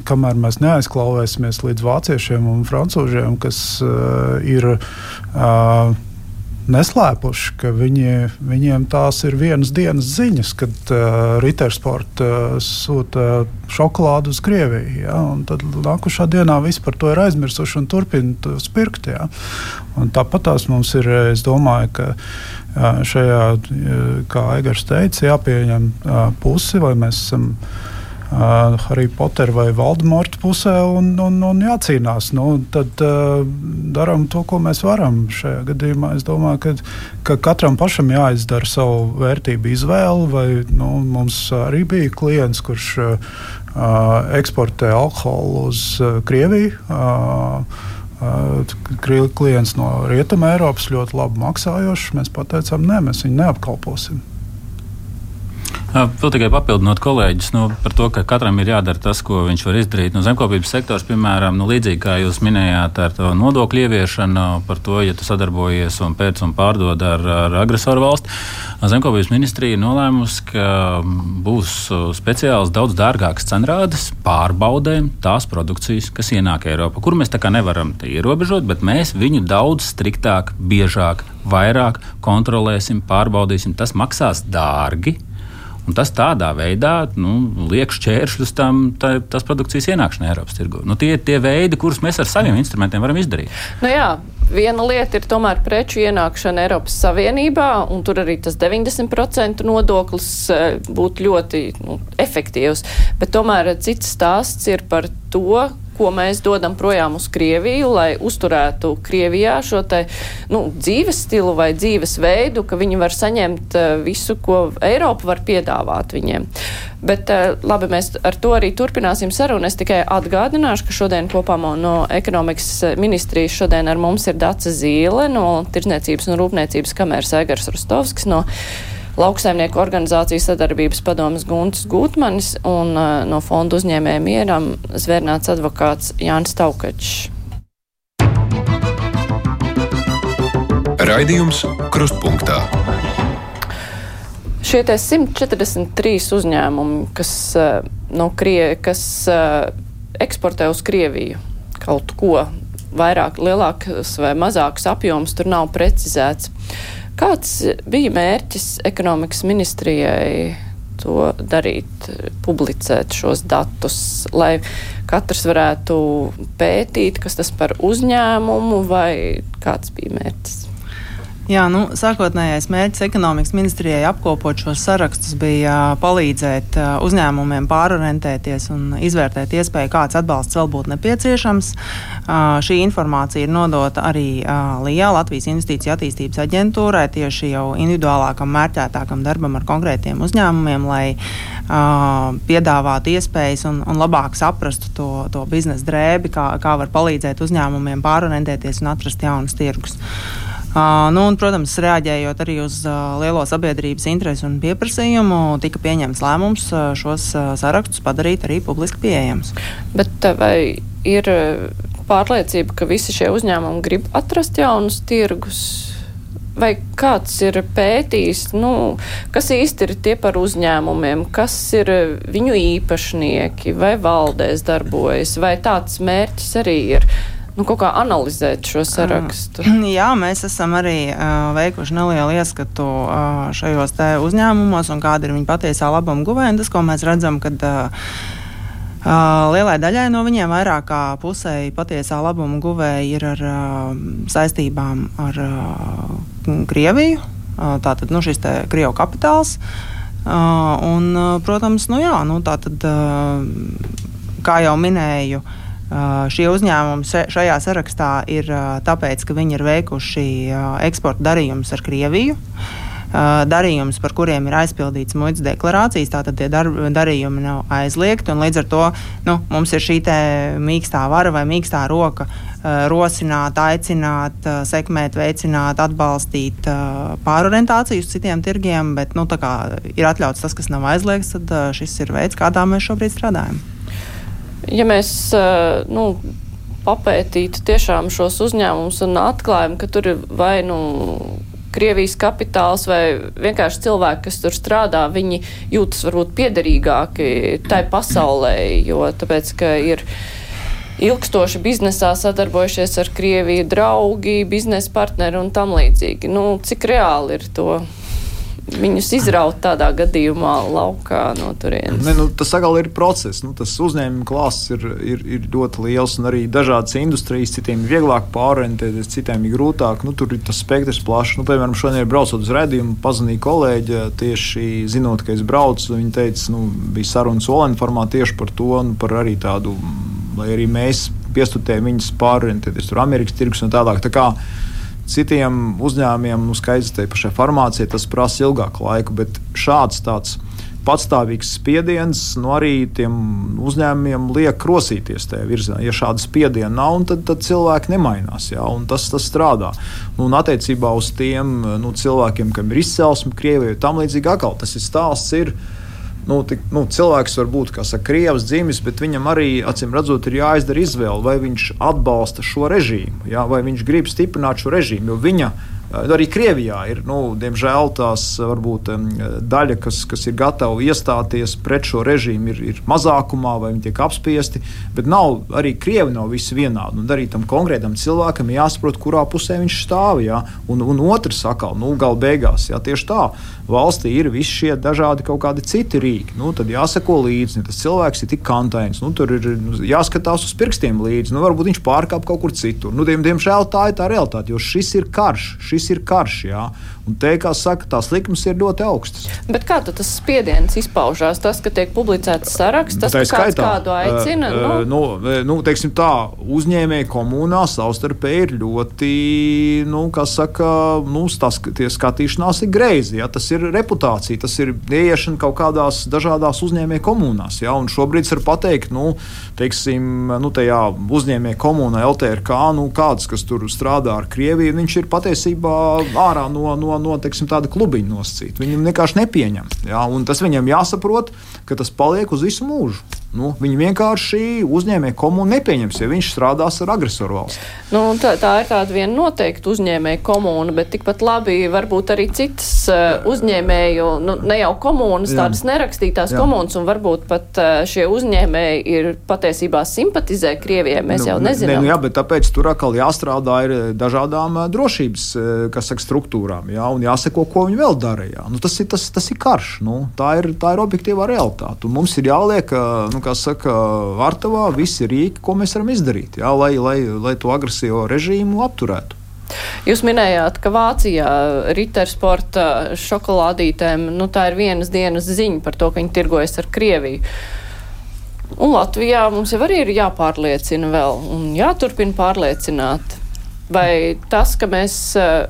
kamēr mēs neaizklauvēsimies līdz vāciešiem un francūžiem, kas uh, ir uh, neslēpuši, ka viņi, viņiem tās ir vienas dienas ziņas, kad uh, Rītersporta uh, sūta šokolādu uz Krieviju. Ja, tad nākošā dienā viss par to ir aizmirsuši un turpina spirkt. Ja. Tāpat tās mums ir, es domāju, ka šajā, kā Eigars teica, jāpieņem pusi, vai mēs esam uh, Harry Potter vai Valdemorta pusē un, un, un jācīnās. Nu, tad uh, darām to, ko mēs varam. Šajā gadījumā es domāju, ka, ka katram pašam jāizdara savu vērtību izvēli. Vai, nu, mums arī bija klients, kurš uh, eksportē alkoholu uz uh, Krieviju. Uh, klients no Rietumē Eiropas ļoti labi maksājošs. Mēs pateicām, nē, mēs viņu neapkalposim. Vēl tikai papildinot kolēģis nu, par to, ka katram ir jādara tas, ko viņš var izdarīt. Nu, zemkopības sektors, piemēram, nu, līdzīgi kā jūs minējāt ar to nodokļu ieviešanu, par to, ja tu sadarbojies un pēc un pārdod ar, ar agresoru valsti. Zemkopības ministrija nolēmusi, ka būs speciāls daudz dārgāks cenrādes pārbaudēm tās produkcijas, kas ienāk Eiropā, kur mēs tā kā nevaram ierobežot, bet mēs viņu daudz striktāk, biežāk, vairāk kontrolēsim, pārbaudīsim. Tas maksās dārgi. Un tas tādā veidā nu, liek šķēršļus tam tā, tas produkcijas ienākšanai Eiropas tirgu. Nu, tie ir tie veidi, kurus mēs ar saviem instrumentiem varam izdarīt. Nu, jā. Viena lieta ir tomēr preču ienākšana Eiropas Savienībā, un tur arī tas 90% nodoklis eh, būtu ļoti nu, efektīvs. Bet tomēr cits stāsts ir par to, ko mēs dodam projām uz Krieviju, lai uzturētu Krievijā šo te, nu, dzīves stilu vai dzīves veidu, ka viņi var saņemt uh, visu, ko Eiropa var piedāvāt viņiem. Bet uh, labi, mēs ar to arī turpināsim sarunu. Es tikai atgādināšu, ka šodien kopā no ekonomikas ministrijas šodien ar mums ir Dace Zīle no Tirzniecības un Rūpniecības kameras Egars Rostovskis no lauksaimnieku organizācijas sadarbības padomas Guntis Gūtmanis un uh, no fondu uzņēmēja mieram zvērnāts advokāts Jānis Taukačs. Raidījums Krustpunktā. Šie 143 uzņēmumi, kas, uh, no Krie, kas uh, eksportē uz Krieviju kaut ko vairāk, lielāks vai mazāks apjoms, tur nav precizēts. Kāds bija mērķis ekonomikas ministrijai to darīt, publicēt šos datus, lai katrs varētu pētīt, kas tas par uzņēmumu vai kāds bija mērķis? Jā, nu, sākotnējais mērķis ekonomikas ministrijai apkopot šos sarakstus bija palīdzēt uzņēmumiem pārorientēties un izvērtēt iespēju, kāds atbalsts vēl būtu nepieciešams. Šī informācija ir nodota arī LIA, Latvijas Investīcija attīstības aģentūrai, tieši jau individuālākam, mērķētākam darbam ar konkrētiem uzņēmumiem, lai piedāvātu iespējas un, un labāk saprastu to, to biznesa drēbi, kā, kā var palīdzēt uzņēmumiem pārorientēties un atrast jaunus tirgus. Uh, nu, un, protams, reaģējot arī uz uh, lielo sabiedrības interesi un pieprasījumu, tika pieņemts lēmums uh, šos uh, sarakstus padarīt arī publiski pieejamus. Bet vai ir pārliecība, ka visi šie uzņēmumi grib atrast jaunus tirgus? Vai kāds ir pētījis, nu, kas īsti ir tie par uzņēmumiem, kas ir viņu īpašnieki, vai valdēs darbojas, vai tāds mērķis arī ir? Nu, kaut kā analizēt šo sarakstu? Jā, mēs esam arī uh, veikuši nelielu ieskatu uh, šajos uzņēmumos un kāda ir viņa patiesā labuma guvēja. Tas, ko mēs redzam, kad uh, Uh, lielai daļai no viņiem vairāk kā pusēji patiesā labuma guvēji ir ar uh, saistībām ar uh, Krieviju. Tātad nu, šis Krievu kapitāls. Un, protams, nu, jā, nu, tātad, kā jau minēju, Uh, šie uzņēmumi šajā sarakstā ir uh, tāpēc, ka viņi ir veikuši uh, eksporta darījumus ar Krieviju. Darījumus, par kuriem ir aizpildīts muitas deklarācijas, tātad tie dar, darījumi nav aizliegti. Līdz ar to nu, mums ir šī mīkstā vara vai mīkstā roka rosināt, aicināt, sekmēt, veicināt, atbalstīt pārorientāciju uz citiem tirgiem, bet nu, ir atļauts tas, kas nav aizliegts, tad šis ir veids, kādā mēs šobrīd strādājam ja mēs eh, nu, papētītu tiešām šos uzņēmumus un atklājam, ka tur ir vai nu. Krievijas kapitāls vai vienkārši cilvēki, kas tur strādā, viņi jūtas varbūt piederīgāki tai pasaulē, jo tāpēc, ka ir ilgstoši biznesā sadarbojušies ar Krieviju draugi, biznesa partneri un tam līdzīgi. Nu, cik reāli ir to viņus izraut tādā gadījumā laukā no turienes? Ne, nu, tas atkal ir process. Nu, tas uzņēmuma klāsts ir, ir, ir ļoti liels un arī dažādas industrijas. Citiem ir vieglāk pārorientēties, citiem ir grūtāk. Nu, tur ir tas spektrs plašs. Nu, piemēram, šodien braucot uz redzējumu, pazvanīja kolēģi tieši zinot, ka es braucu. Viņa teica, nu, bija saruna solēna formā tieši par to, nu, par arī tādu, lai arī mēs piestutējam viņus pārorientēties tur Amerikas tirgus un tālāk. Tā kā, Citiem uzņēmumiem, nu, skaidrs, tai pašai farmācijai tas prasa ilgāku laiku, bet šāds tāds patstāvīgs spiediens nu, arī tiem uzņēmumiem liek rosīties tajā virzienā. Ja šāda spiediena nav, tad, tad cilvēki nemainās. Jā, tas, tas strādā. Nu, un attiecībā uz tiem nu, cilvēkiem, kam ir izcelsme Krievijai, tam līdzīgi atkal tas ir stāsts. Ir, nu, tik, nu, cilvēks var būt saka, krievs, dzimis, bet viņam arī, acīm redzot, ir jāizdara izvēle, vai viņš atbalsta šo režīmu, jā, vai viņš grib stiprināt šo režīmu. Jo viņa Arī Krievijā ir, nu, diemžēl, tās varbūt daļa, kas, kas ir gatava iestāties pret šo režīmu, ir, ir mazākumā vai viņi tiek apspiesti. Bet nav, arī Krievi nav visi vienādi. Un arī tam konkrētam cilvēkam jāsaprot, kurā pusē viņš stāv. Jā. Un, un otrs sakal, nu, gala beigās, jā, tieši tā. Valstī ir visi šie dažādi kaut kādi citi rīki. Nu, tad jāsako līdzi. Tas cilvēks ir tik kantains. Nu, tur ir nu, jāskatās uz pirkstiem līdzi. Nu, varbūt viņš pārkāpj kaut kur citur. Nu, diem, diemžēl tā ir tā realitāte, jo šis ir karš. Šis šis ir karš. Jā. Un te, kā saka, tās likmes ir ļoti augstas. Bet kā tas spiediens izpaužās? Tas, ka tiek publicēts saraksts, tas, ka kāds kādu aicina? Uh, nu, nu, teiksim tā, uzņēmēji komunā savstarpēji ir ļoti, nu, kā saka, nu, tas, tie skatīšanās ir greizi. Ja? Tas ir reputācija, tas ir ieiešana kaut kādās dažādās uzņēmēju komunās. Ja? Un šobrīd var pateikt, nu, teiksim, nu, tajā uzņēmēju komunā LTRK, nu, kāds, kas tur strādā ar Krieviju, viņš ir patiesībā ārā no, no, no teiksim, tāda klubiņa nosacīta. Viņam vienkārši nepieņem. Un tas viņam jāsaprot, ka tas paliek uz visu mūžu. Nu, viņi vienkārši uzņēmēju komunu nepieņems, ja viņš strādās ar agresoru valsti. Nu, tā, tā ir tāda viena noteikta uzņēmēju komuna, bet tikpat labi varbūt arī citas uh, uzņēmēju, nu, ne jau komunas, Jā. tādas nerakstītās Jā. komunas, un varbūt pat uh, šie uzņēmēji ir patiesībā simpatizē Krievijai. Mēs nu, jau nezinām. Ne, nu, jā, bet tāpēc tur atkal jāstrādā ir dažādām uh, drošības saka, struktūrām, jā, un jāseko, ko viņi vēl dara. Jā. Nu, tas, ir, tas, tas ir karš. Nu, tā, ir, tā ir objektīvā realitāte. Un mums ir jāliek. Nu, kā saka, Vārtavā visi rīki, ko mēs varam izdarīt, jā, lai, lai, lai to agresīvo režīmu apturētu. Jūs minējāt, ka Vācijā ritersporta šokolādītēm nu, tā ir vienas dienas ziņa par to, ka viņi tirgojas ar Krieviju. Un Latvijā mums jau arī ir jāpārliecina vēl un jāturpina pārliecināt. Vai tas, ka mēs uh,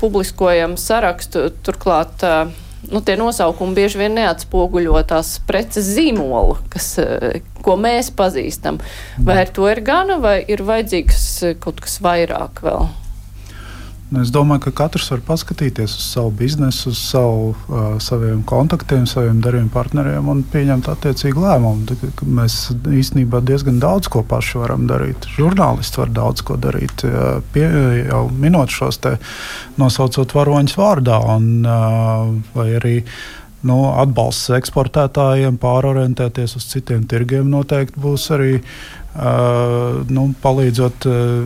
publiskojam sarakstu, turklāt uh, nu, tie nosaukumi bieži vien neatspoguļo tās preces zīmolu, kas, eh, ko mēs pazīstam. Vai ar to ir gana, vai ir vajadzīgs eh, kaut kas vairāk vēl? Nu, es domāju, ka katrs var paskatīties uz savu biznesu, uz savu, uh, saviem kontaktiem, saviem darījuma partneriem un pieņemt attiecīgu lēmumu. Mēs īstenībā diezgan daudz ko paši varam darīt. Žurnālisti var daudz ko darīt, pie, jau minot šos te nosaucot varoņus vārdā, un, uh, vai arī nu, atbalsts eksportētājiem, pārorientēties uz citiem tirgiem noteikti būs arī Uh, nu, palīdzot uh,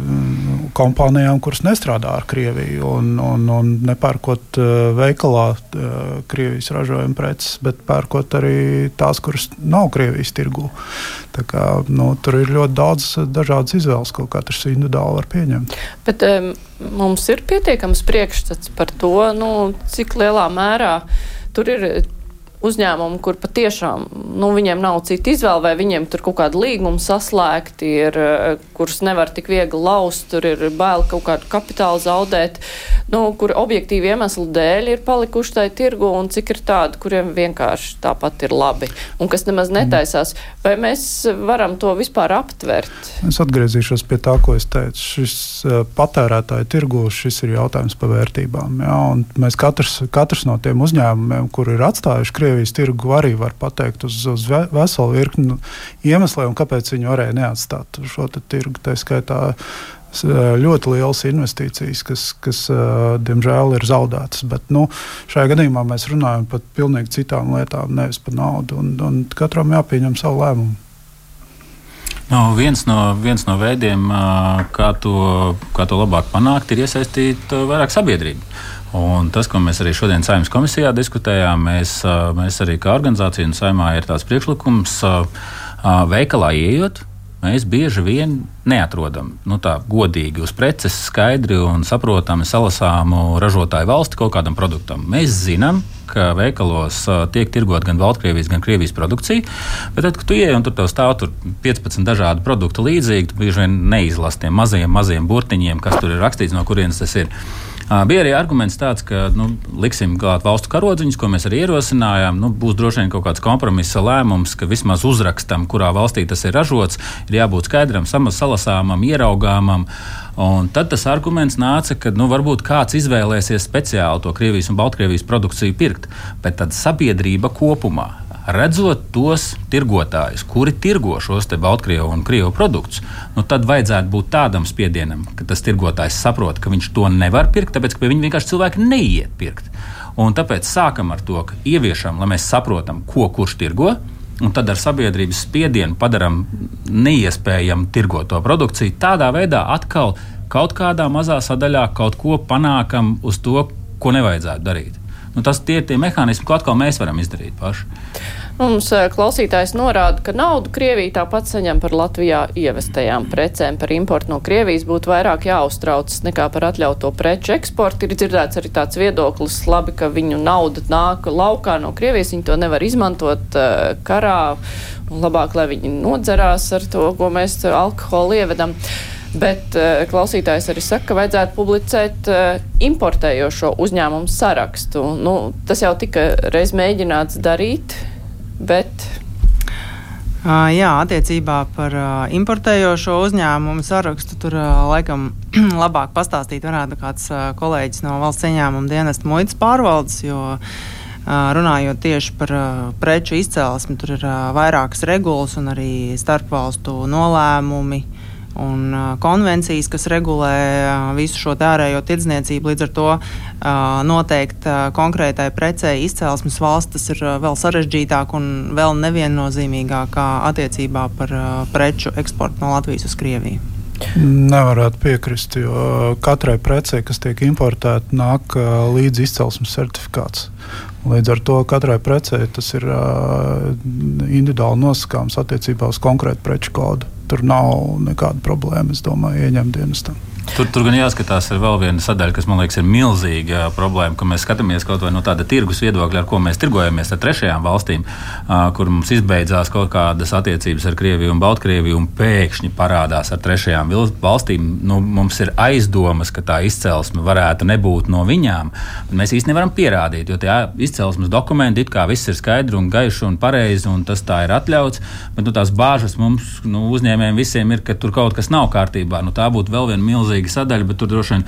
kompānijām, kuras nestrādā ar Krieviju un, un, un nepērkot uh, veikalā Krievijas ražojuma preces, bet pērkot arī tās, kuras nav Krievijas tirgū. Kā, nu, tur ir ļoti daudz dažādas izvēles, ko katrs individuāli var pieņemt. Bet um, mums ir pietiekams priekšstats par to, nu, cik lielā mērā tur ir uzņēmumu, kur patiešām nu, viņiem nav cita izvēle, vai viņiem tur kaut kāda līguma saslēgti, ir, eh, kurus nevar tik viegli laust, tur ir bail kaut kādu kapitālu zaudēt, nu, kur objektīvi iemeslu dēļ ir palikuši tai tirgu, un cik ir tādi, kuriem vienkārši tāpat ir labi, un kas nemaz netaisās. Vai mēs varam to vispār aptvert? Es atgriezīšos pie tā, ko es teicu. Šis uh, patērētāju tirgu, šis ir jautājums par vērtībām. Jā, mēs katrs, katrs no tiem uzņēmumiem, kur ir atstājuši Krievijas tirgu arī var pateikt uz, uz veselu virkni iemesliem, kāpēc viņi varēja neatstāt šo tirgu. Tā skaitā ļoti lielas investīcijas, kas, kas diemžēl ir zaudētas. Bet nu, šajā gadījumā mēs runājam par pilnīgi citām lietām, nevis par naudu. Un, un katram jāpieņem savu lēmumu. No, viens, no, viens no veidiem, kā to, kā to labāk panākt, ir iesaistīt vairāk sabiedrību. Un tas, ko mēs arī šodien Saimnes komisijā diskutējām, mēs, mēs arī kā organizācija un saimā ir tāds priekšlikums veikalā ieejot. Mēs bieži vien neatrodam nu, tā godīgi uz preces, skaidri un saprotami salasāmu ražotāju valsti kaut kādam produktam. Mēs zinām, ka veikalos tiek tirgot gan Baltkrievijas, gan Krievijas produkcija, bet tad, kad tu ieej un tur stāv tur 15 dažādu produktu līdzīgi, tu bieži vien neizlasi tiem mazajiem, mazajiem burtiņiem, kas tur ir rakstīts, no kurienes tas ir. Bija arī arguments tāds, ka nu, liksim klāt valstu karodziņus, ko mēs arī ierosinājām. Nu, būs droši vien kaut kāds kompromisa lēmums, ka vismaz uzrakstam, kurā valstī tas ir ražots, ir jābūt skaidram, salasāmam, ieraugāmam. Un tad tas arguments nāca, ka nu, varbūt kāds izvēlēsies speciāli to Krievijas un Baltkrievijas produkciju pirkt, bet tad sabiedrība kopumā redzot tos tirgotājus, kuri tirgo šos Baltkrievu un Krievu produktus, nu, tad vajadzētu būt tādam spiedienam, ka tas tirgotājs saprot, ka viņš to nevar pirkt, tāpēc ka pie viņa vienkārši cilvēki neiet pirkt. Un tāpēc sākam ar to, ka ieviešam, lai mēs saprotam, ko kurš tirgo. Un tad ar sabiedrības spiedienu padarām neiespējamu tirgot to produkciju. Tādā veidā atkal kaut kādā mazā sadaļā kaut ko panākam uz to, ko nevajadzētu darīt. Nu, tas tie ir tie mehānismi, ko atkal mēs varam izdarīt paši. Mums eh, klausītājs norāda, ka naudu Krievija tāpat saņem par Latvijā ievestajām precēm. Par importu no Krievijas būtu vairāk jāuztraucas nekā par atļautu preču eksportu. Ir dzirdēts arī tāds viedoklis, labi, ka viņu nauda nāk laukā no Krievijas, viņi to nevar izmantot uh, karā. Labāk, lai viņi nodzerās ar to, ko mēs alkoholu ievedam. Bet uh, klausītājs arī saka, ka vajadzētu publicēt uh, importējošo uzņēmumu sarakstu. Nu, tas jau tika reiz mēģināts darīt bet. Jā, attiecībā par importējošo uzņēmumu sarakstu tur laikam labāk pastāstīt varētu kāds kolēģis no valsts ieņēmuma dienesta muitas pārvaldes, jo runājot tieši par preču izcelsmi, tur ir vairākas regulas un arī starpvalstu nolēmumi. Un uh, konvencijas, kas regulē uh, visu šo ārējo tirdzniecību. Līdz ar to uh, noteikti uh, konkrētai precei izcelsmes valsts tas ir vēl sarežģītāk un vēl neviennozīmīgāk attiecībā par preču eksportu no Latvijas uz Krieviju. Nevarētu piekrist, jo katrai precei, kas tiek importēta, nāk līdzi izcelsmes certifikāts. Līdz ar to katrai precei tas ir individuāli nosakāms attiecībā uz konkrētu preču kodu tur nav nekāda problēma, es domāju, ieņemt dienestam. Tur, tur gan jāskatās, ir vēl viena sadaļa, kas man liekas, ir milzīga problēma, ka mēs skatāmies kaut vai no tāda tirgus viedokļa, ar ko mēs tirgojamies ar trešajām valstīm, kur mums izbeidzās kaut kādas attiecības ar Krieviju un Baltkrieviju, un pēkšņi parādās ar trešajām valstīm. Nu, mums ir aizdomas, ka tā izcelsme varētu nebūt no viņām. Mēs īstenībā nevaram pierādīt, jo tie izcelsmes dokumenti it kā viss ir skaidri un gaiši un pareizi, un tas tā ir atļauts. Bet nu, tās bāžas mums, nu, uzņēmējiem visiem ir, ka tur kaut kas nav kārtībā. Nu, tā būtu vēl viena milzīga milzīga sadaļa, bet tur droši vien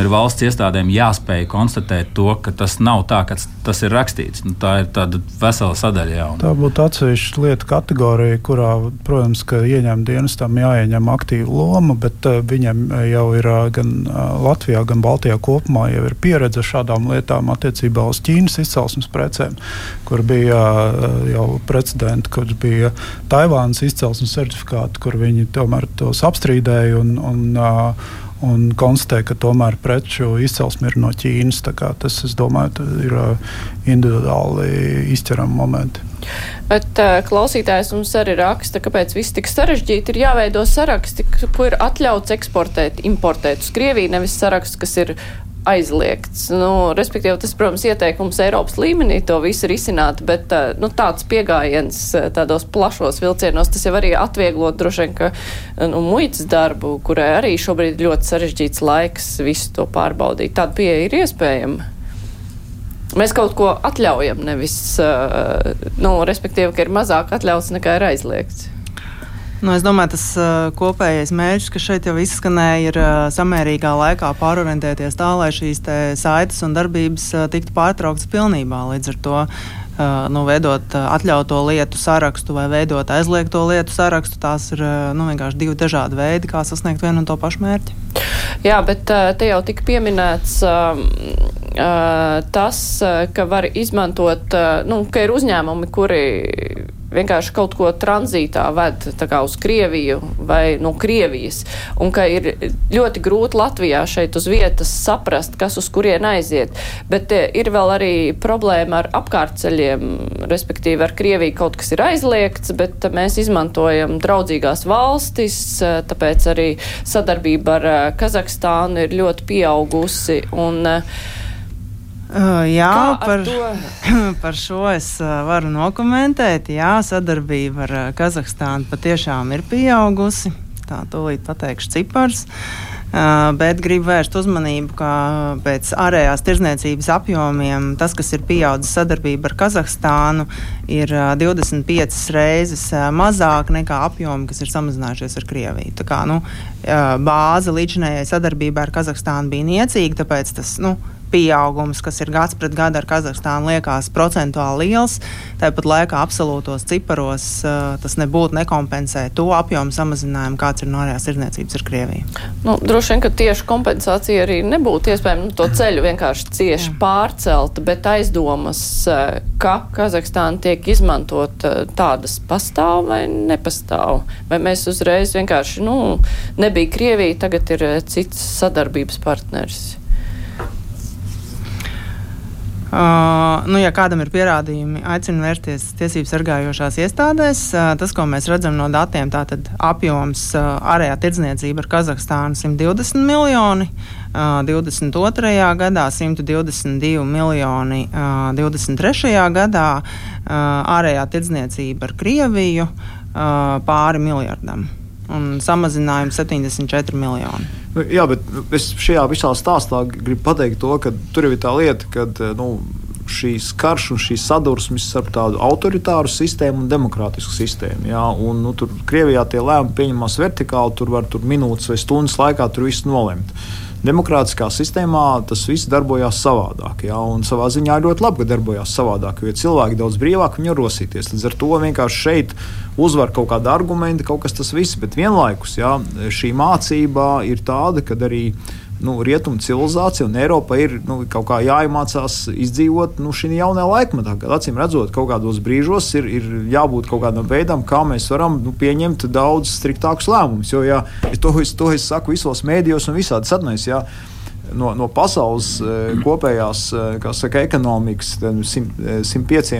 ir valsts iestādēm jāspēj konstatēt to, ka tas nav tā, ka tas ir rakstīts. Nu, tā ir tāda vesela sadaļa. Jā. Tā būtu atsevišķa lietu kategorija, kurā, protams, ieņem dienestam jāieņem aktīva loma, bet uh, viņam jau ir uh, gan uh, Latvijā, gan Baltijā kopumā ir pieredze šādām lietām attiecībā uz Ķīnas izcelsmes precēm, kur bija jau precedenti, kur bija Taivānas izcelsmes certifikāti, kur viņi tomēr tos apstrīdēja. Un, un, un konstatēja, ka tomēr preču izcelsme ir no Ķīnas. Tas, es domāju, ir uh, individuāli izķerami momenti. Bet uh, klausītājs mums arī raksta, kāpēc viss tik sarežģīti ir jāveido saraksti, ko ir atļauts eksportēt, importēt uz Krieviju, nevis saraksts, kas ir aizliegts. Nu, respektīvi, tas, protams, ieteikums Eiropas līmenī to visu risināt, bet eh, nu, tāds pieejams eh, tādos plašos vilcienos, tas jau arī atvieglot droši vien, ka nu, muitas darbu, kurai arī šobrīd ļoti sarežģīts laiks visu to pārbaudīt. Tāda pieeja ir iespējama. Mēs kaut ko atļaujam, nevis, nu, respektīvi, ka ir mazāk atļauts nekā ir aizliegts. Nu, es domāju, tas uh, kopējais mērķis, kas šeit jau izskanēja, ir uh, samērīgā laikā pārorientēties tā, lai šīs saites un darbības uh, tiktu pārtrauktas pilnībā. Līdz ar to nu, veidot atļautu lietu sarakstu vai veidot aizliegto lietu sarakstu, tās ir nu, vienkārši divi dažādi veidi, kā sasniegt vienu un to pašu mērķi. Jā, bet te jau tika pieminēts tas, ka var izmantot, nu, ka ir uzņēmumi, kuri vienkārši kaut ko tranzītā ved uz Krieviju vai no Krievijas, un ka ir ļoti grūti Latvijā šeit uz vietas saprast, kas uz kurien aiziet. Bet eh, ir vēl arī problēma ar apkārtceļiem, respektīvi ar Krieviju kaut kas ir aizliegts, bet mēs izmantojam draudzīgās valstis, eh, tāpēc arī sadarbība ar eh, Kazahstānu ir ļoti pieaugusi. Un, uh, Uh, jā, par, par šo es uh, varu nokomentēt. Jā, sadarbība ar uh, Kazahstānu patiešām ir pieaugusi. Tā tūlīt pateikšu cipars. Uh, bet gribu vērst uzmanību, ka pēc ārējās tirzniecības apjomiem tas, kas ir pieaudzis sadarbība ar Kazahstānu, ir uh, 25 reizes mazāk nekā apjomi, kas ir samazinājušies ar Krieviju. Tā kā nu, bāze līdzinējai sadarbībai ar Kazahstānu bija niecīga, tāpēc tas nu, pieaugums, kas ir gads pret gadu ar Kazahstānu, liekas procentuāli liels. Tāpat laikā absolūtos ciparos uh, tas nebūtu nekompensē to apjomu samazinājumu, kāds ir no ārējās tirdzniecības ar Krieviju. Nu, droši vien, ka tieši kompensācija arī nebūtu iespējama. Nu, to ceļu vienkārši cieši pārcelt, bet aizdomas, ka Kazahstāna tiek izmantot tādas pastāv vai nepastāv. Vai mēs uzreiz vienkārši, nu, nebija Krievija, tagad ir cits sadarbības partneris. Uh, nu, ja kādam ir pierādījumi, aicinu vērsties tiesību sargājošās iestādēs. Uh, tas, ko mēs redzam no datiem, tātad apjoms uh, ārējā tirdzniecība ar Kazahstānu 120 miljoni, uh, 22. gadā 122 miljoni, uh, 23. gadā uh, ārējā tirdzniecība ar Krieviju uh, pāri miljardam un samazinājums 74 miljoni. Jā, bet es šajā visā stāstā gribu pateikt to, ka tur ir tā lieta, ka nu, šīs karš un šīs sadursmes starp tādu autoritāru sistēmu un demokrātisku sistēmu. Jā, un, nu, tur Krievijā tie lēmumi pieņemās vertikāli, tur var tur minūtes vai stundas laikā tur viss nolemt. Demokrātiskā sistēmā tas viss darbojās savādāk. Ja? Un savā ziņā ļoti labi, ka darbojās savādāk, jo cilvēki daudz brīvāk var rosīties. Līdz ar to vienkārši šeit uzvar kaut kāda argumenta, kaut kas tas viss. Bet vienlaikus ja, šī mācība ir tāda, ka arī nu, rietumu civilizācija un Eiropa ir nu, kaut kā jāiemācās izdzīvot nu, šī jaunajā laikmetā. Acīm redzot, kaut kādos brīžos ir, ir jābūt kaut kādam veidam, kā mēs varam nu, pieņemt daudz striktākus lēmumus. Jo ja, to, es, to es saku visos mēdījos un visādi satnēs. Ja, no, no pasaules eh, kopējās eh, saka, ekonomikas 105,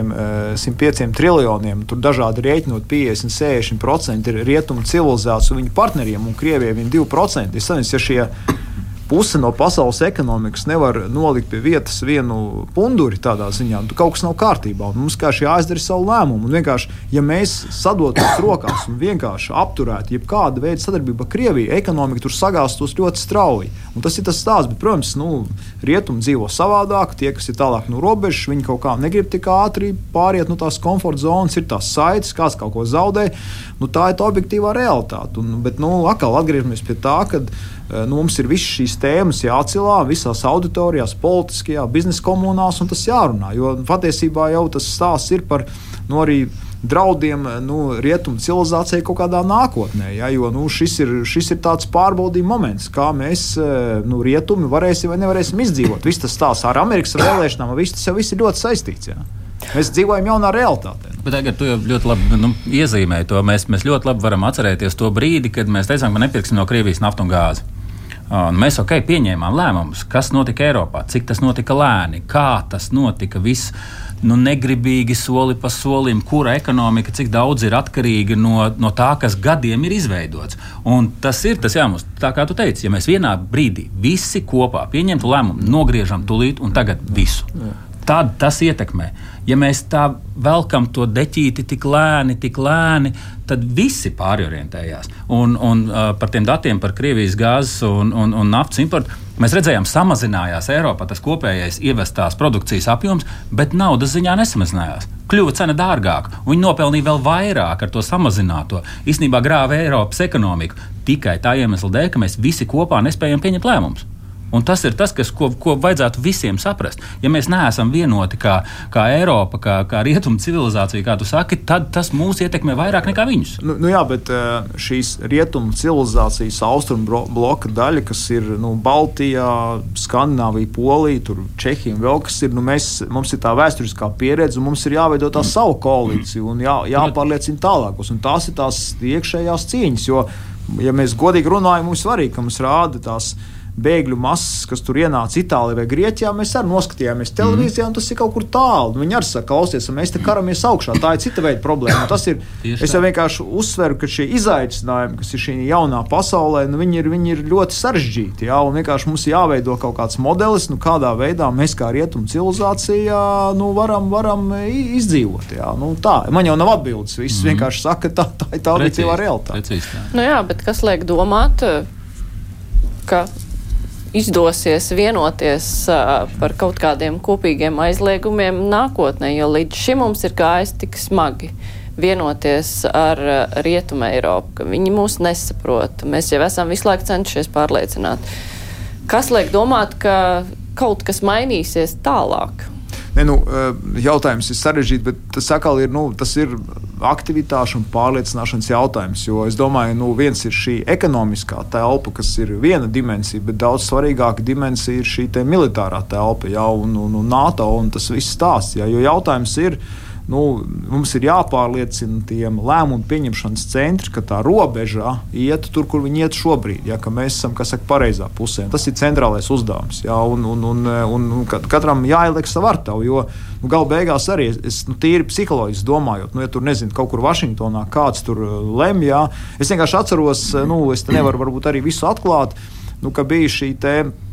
105 eh, triljoniem. Tur dažādi rēķinot 50, 60% ir rietumu civilizāciju un viņu partneriem, un Krievijai ir 2%. Es saprotu, ja šie puse no pasaules ekonomikas nevar nolikt pie vietas vienu punduri tādā ziņā, tad kaut kas nav kārtībā. Mums kā šī jāizdara savu lēmumu. Un vienkārši, ja mēs sadotos rokās un vienkārši apturētu jebkādu veidu sadarbību ar Krieviju, ekonomika tur sagāstos ļoti strauji. Un tas ir tas stāsts, bet, protams, nu, rietumi dzīvo savādāk. Tie, kas ir tālāk no robežas, viņi kaut kā negrib tik ātri pāriet no tās komforta zonas, ir tās saites, kāds kaut ko zaudē. Nu, tā ir tā objektīvā realitāte. Un, bet, nu, atkal atgriežamies pie tā, ka nu, mums ir visas šīs tēmas jāatcelā visās auditorijās, politiskajā, biznesa komunās, un tas jārunā. Jo patiesībā jau tas stāsts ir par nu, arī draudiem nu, rietumu civilizācijai kaut kādā nākotnē. Ja, jo nu, šis, ir, šis ir tāds pārbaudījuma moments, kā mēs, eh, nu, rietumi, varēsim vai nevarēsim izdzīvot. Viss tas stāsts ar Amerikas vēlēšanām, viss tas jau viss ir ļoti saistīts. Ja. Mēs dzīvojam jaunā realitātē. Bet tagad tu jau ļoti labi nu, iezīmēji to. Mēs, mēs ļoti labi varam atcerēties to brīdi, kad mēs teicām, ka nepirksim no Krievijas naftu un gāzi. Un mēs ok, pieņēmām lēmumus, kas notika Eiropā, cik tas notika lēni, kā tas notika. Viss nu, negribīgi soli pa solim, kura ekonomika cik daudz ir atkarīga no, no tā, kas gadiem ir izveidots. Un tas ir tas, jā, mums, tā kā tu teici, ja mēs vienā brīdī visi kopā pieņemtu lēmumu, nogriežam tulīt un tagad visu. Jā tad tas ietekmē. Ja mēs tā velkam to deķīti tik lēni, tik lēni, tad visi pārorientējās. Un, un uh, par tiem datiem par Krievijas gāzes un, un, un naftas importu mēs redzējām, samazinājās Eiropā tas kopējais ievestās produkcijas apjoms, bet naudas ziņā nesamazinājās. Kļuva cena dārgāka, viņi nopelnīja vēl vairāk ar to samazināto. Īsnībā grāva Eiropas ekonomiku tikai tā iemesla dēļ, ka mēs visi kopā nespējam pieņemt lēmumus. Un tas ir tas, kas, ko, ko vajadzētu visiem saprast. Ja mēs neesam vienoti kā, kā Eiropa, kā, kā rietumu civilizācija, kā tu saki, tad tas mūs ietekmē vairāk nekā viņus. Nu, nu jā, bet eh, šīs rietumu civilizācijas austrumu bloka daļa, kas ir nu, Baltijā, Skandināvija, Polija, tur Čehija un vēl kas ir, nu, mēs, mums ir tā vēsturiskā pieredze, un mums ir jāveido tā mm. savu koalīciju un jā, jāpārliecina tālākos. Un tās ir tās iekšējās cīņas, jo, ja mēs godīgi runājam, mums svarīgi, ka mums rāda tās bēgļu masas, kas tur ienāca Itālijā vai Grieķijā, mēs arī noskatījāmies televīzijā, un tas ir kaut kur tālu. Viņi arī saka, klausies, mēs te karamies augšā. Tā ir cita veida problēma. Tas ir. es jau vienkārši uzsveru, ka šie izaicinājumi, kas ir šī jaunā pasaulē, nu, viņi, ir, viņi ir ļoti sarežģīti. Jā, un vienkārši mums jāveido kaut kāds modelis, nu, kādā veidā mēs kā rietumu civilizācijā nu, varam, varam izdzīvot. Jā. Nu, tā. Man jau nav atbildes. Viss mm. vienkārši saka, tā, tā ir tā objektīvā realitāte. Precīzi, tā. Nu jā, bet kas liek domāt? ka izdosies vienoties uh, par kaut kādiem kopīgiem aizliegumiem nākotnē, jo līdz šim mums ir gājis tik smagi vienoties ar uh, Rietumu Eiropu, ka viņi mūs nesaprot. Mēs jau esam visu laiku cenšies pārliecināt. Kas liek domāt, ka kaut kas mainīsies tālāk? Ne, nu, jautājums ir sarežģīts, bet tas atkal ir, nu, tas ir aktivitāšu un pārliecināšanas jautājums. Jo es domāju, nu, viens ir šī ekonomiskā telpa, kas ir viena dimensija, bet daudz svarīgāka dimensija ir šī militārā telpa, ja, un, un, un NATO un tas viss stāsts. Ja, jo jautājums ir, nu, mums ir jāpārliecina tiem lēmumu pieņemšanas centri, ka tā robeža iet tur, kur viņi iet šobrīd. Ja, mēs esam saka, pareizā pusē. Tas ir centrālais uzdevums. Ja, un, un, un, un, un katram jāieliek savu artavu. Jo nu, galu beigās arī es nu, tīri psiholoģiski domājot, nu, ja tur nezinu, kaut kur Vašingtonā kāds tur uh, lemj. Ja, es vienkārši atceros, uh, nu, es nevaru varbūt arī visu atklāt, nu, ka bija šī tēma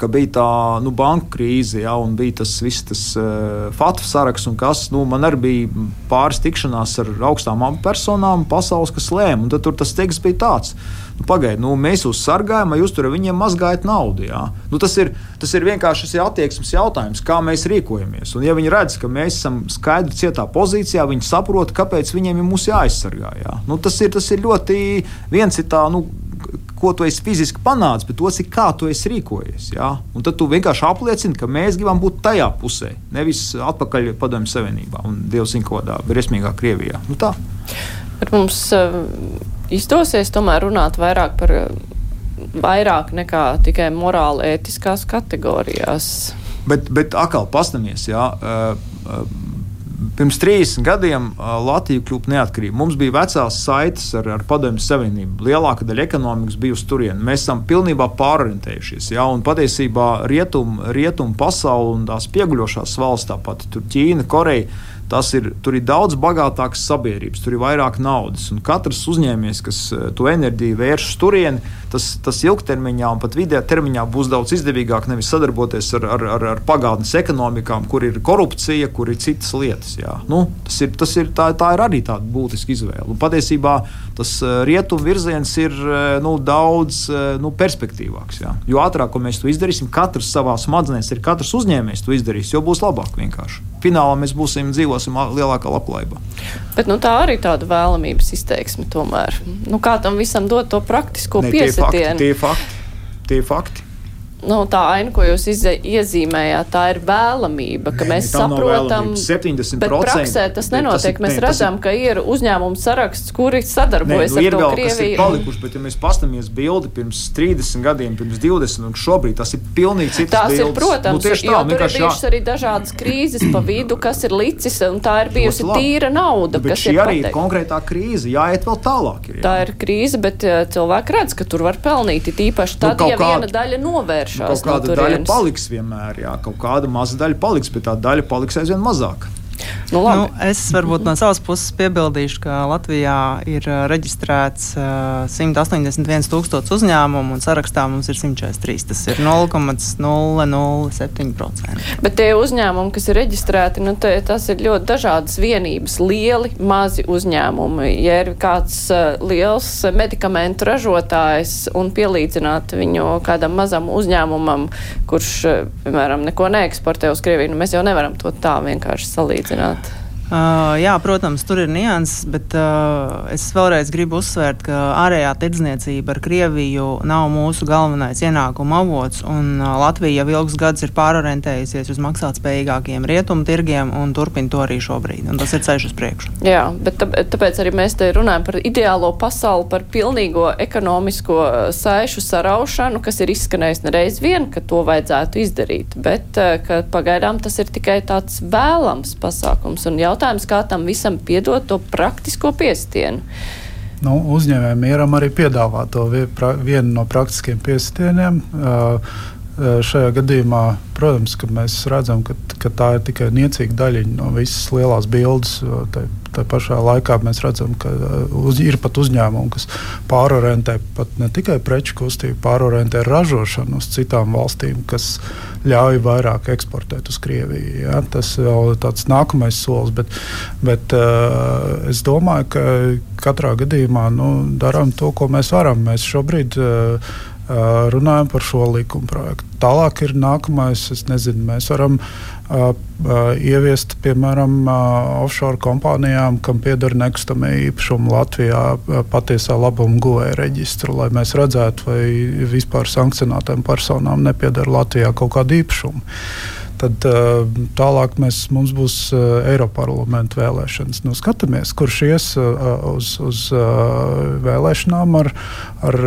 ka bija tā nu, banku krīze, ja, un bija tas viss tas uh, FATF saraksts, un kas nu, man arī bija pāris tikšanās ar augstām personām pasaules, kas lēma. Tad tur tas teksts bija tāds. Nu, Pagaidiet, nu, mēs jūs sargājam, vai jūs tur viņiem mazgājat naudu. Ja? Nu, tas, ir, tas ir vienkārši tas attieksmes jautājums, kā mēs rīkojamies. Un, ja viņi redz, ka mēs esam skaidri cietā pozīcijā, viņi saprot, kāpēc viņiem ir jāaizsargā. Ja? Nu, tas, ir, tas ir ļoti viens ir tā. Nu, ko tu esi fiziski panācis, bet tas ir kā tu esi rīkojies. Ja? Un tad tu vienkārši apliecini, ka mēs gribam būt tajā pusē, nevis atpakaļ Padomju Savienībā un Dievs zina, kādā briesmīgā Krievijā. Nu, tā. Bet mums uh, izdosies tomēr runāt vairāk par uh, vairāk nekā tikai morāli ētiskās kategorijās. Bet, bet atkal pastamies, jā. Uh, uh, Pirms 30 gadiem Latvija kļuva neatkarīga. Mums bija vecās saites ar, ar Padomju Savienību. Lielākā daļa ekonomikas bija uz turieni. Mēs esam pilnībā pārorientējušies. Ja? Un patiesībā rietumu rietum pasauli un tās pieguļošās valsts, tāpat Ķīna, Koreja Tas ir, tur ir daudz bagātākas sabiedrības, tur ir vairāk naudas. Un katrs uzņēmējs, kas eh, to enerģiju vērš turieni, tas, tas ilgtermiņā un pat vidējā termiņā būs daudz izdevīgāk nevis sadarboties ar, ar, ar, ar pagātnes ekonomikām, kur ir korupcija, kur ir citas lietas. Jā. Nu, tas ir, tas ir, tā, tā ir arī tāda būtiska izvēle. Un patiesībā tas eh, rietumu virziens ir eh, nu, daudz nu, perspektīvāks. Jā. Jo ātrāk mēs to izdarīsim, katrs savā smadzenēs ir katrs uzņēmējs to izdarīs, jo būs labāk vienkārši. Finālā mēs būsim dzīvot dzīvosim lielākā labklājībā. Bet nu, tā arī tāda vēlamības izteiksme tomēr. Nu, kā tam visam dot to praktisko piesitienu? Tie fakti, tie fakti nu, tā aina, ko jūs iezīmējāt, tā ir vēlamība, ka Nē, mēs saprotam, 70%. Bet praksē tas nenotiek. Tas, mēs ne, redzam, ir, ka ir uzņēmumu saraksts, kuri sadarbojas Nē, nu, ar vēl, Krieviju. Ir palikuši, bet, ja mēs pastamies bildi pirms 30 gadiem, pirms 20, un šobrīd tas ir pilnīgi cits. Tās bildes. ir, protams, nu, tā, jo tur ir bijušas arī dažādas krīzes pa vidu, kas ir licis, un tā ir bijusi tīra nauda. Bet šī arī ir konkrētā krīze, jāiet vēl tālāk. Ir, jā. Tā ir krīze, bet cilvēki redz, ka tur var pelnīt, it īpaši nu, tad, nu, ja viena daļa novērš novēršās. Kaut kāda no daļa paliks vienmēr, jā, kaut kāda maza daļa paliks, bet tā daļa paliks aizvien mazāka. Nu, labi. nu, es varbūt no savas puses piebildīšu, ka Latvijā ir uh, reģistrēts uh, 181 tūkstoši uzņēmumu un sarakstā mums ir 143. Tas ir 0,007%. Bet tie uzņēmumi, kas ir reģistrēti, nu, te, tas ir ļoti dažādas vienības, lieli, mazi uzņēmumi. Ja ir kāds uh, liels medikamentu ražotājs un pielīdzināt viņu kādam mazam uzņēmumam, kurš, uh, piemēram, neko neeksportē uz Krieviju, nu, mēs jau nevaram to tā vienkārši salīdzināt salīdzināt? Uh, jā, protams, tur ir nianses, bet uh, es vēlreiz gribu uzsvērt, ka ārējā tirdzniecība ar Krieviju nav mūsu galvenais ienākuma avots. Un, uh, Latvija jau ilgus gadus ir pārorientējusies uz maksātspējīgākiem rietumu tirgiem un turpina to arī šobrīd. Tas ir ceļš uz priekšu. Jā, bet tāpēc arī mēs te runājam par ideālo pasauli, par pilnīgo ekonomisko uh, saišu saraušanu, kas ir izskanējis nereiz vien, ka to vajadzētu izdarīt. Bet uh, pagaidām tas ir tikai tāds vēlams pasākums. Un jautājums, jautājums, kā tam visam piedot to praktisko piestienu. Nu, uzņēmējiem mieram arī piedāvā to vienu no praktiskiem piestieniem. Uh, šajā gadījumā, protams, mēs redzam, ka, ka tā ir tikai niecīga daļa no visas lielās bildes. Tā, tā pašā laikā mēs redzam, ka uz, ir pat uzņēmumi, kas pārorientē pat ne tikai preču kustību, pārorientē ražošanu uz citām valstīm, kas ļauj vairāk eksportēt uz Krieviju. Ja? Tas vēl ir tāds nākamais solis, bet, bet uh, es domāju, ka katrā gadījumā nu, darām to, ko mēs varam. Mēs šobrīd uh, runājam par šo likuma projektu. Tālāk ir nākamais, es nezinu, mēs varam uh, uh, ieviest, piemēram, uh, offshore kompānijām, kam pieder nekustamie īpašumi Latvijā, uh, patiesā labuma guvēja reģistru, lai mēs redzētu, vai vispār sankcionētām personām nepieder Latvijā kaut kāda īpašuma. Tad uh, tālāk mēs, mums būs uh, Eiroparlamenta vēlēšanas. Nu, skatāmies, kurš ies uh, uz, uz vēlēšanām ar, ar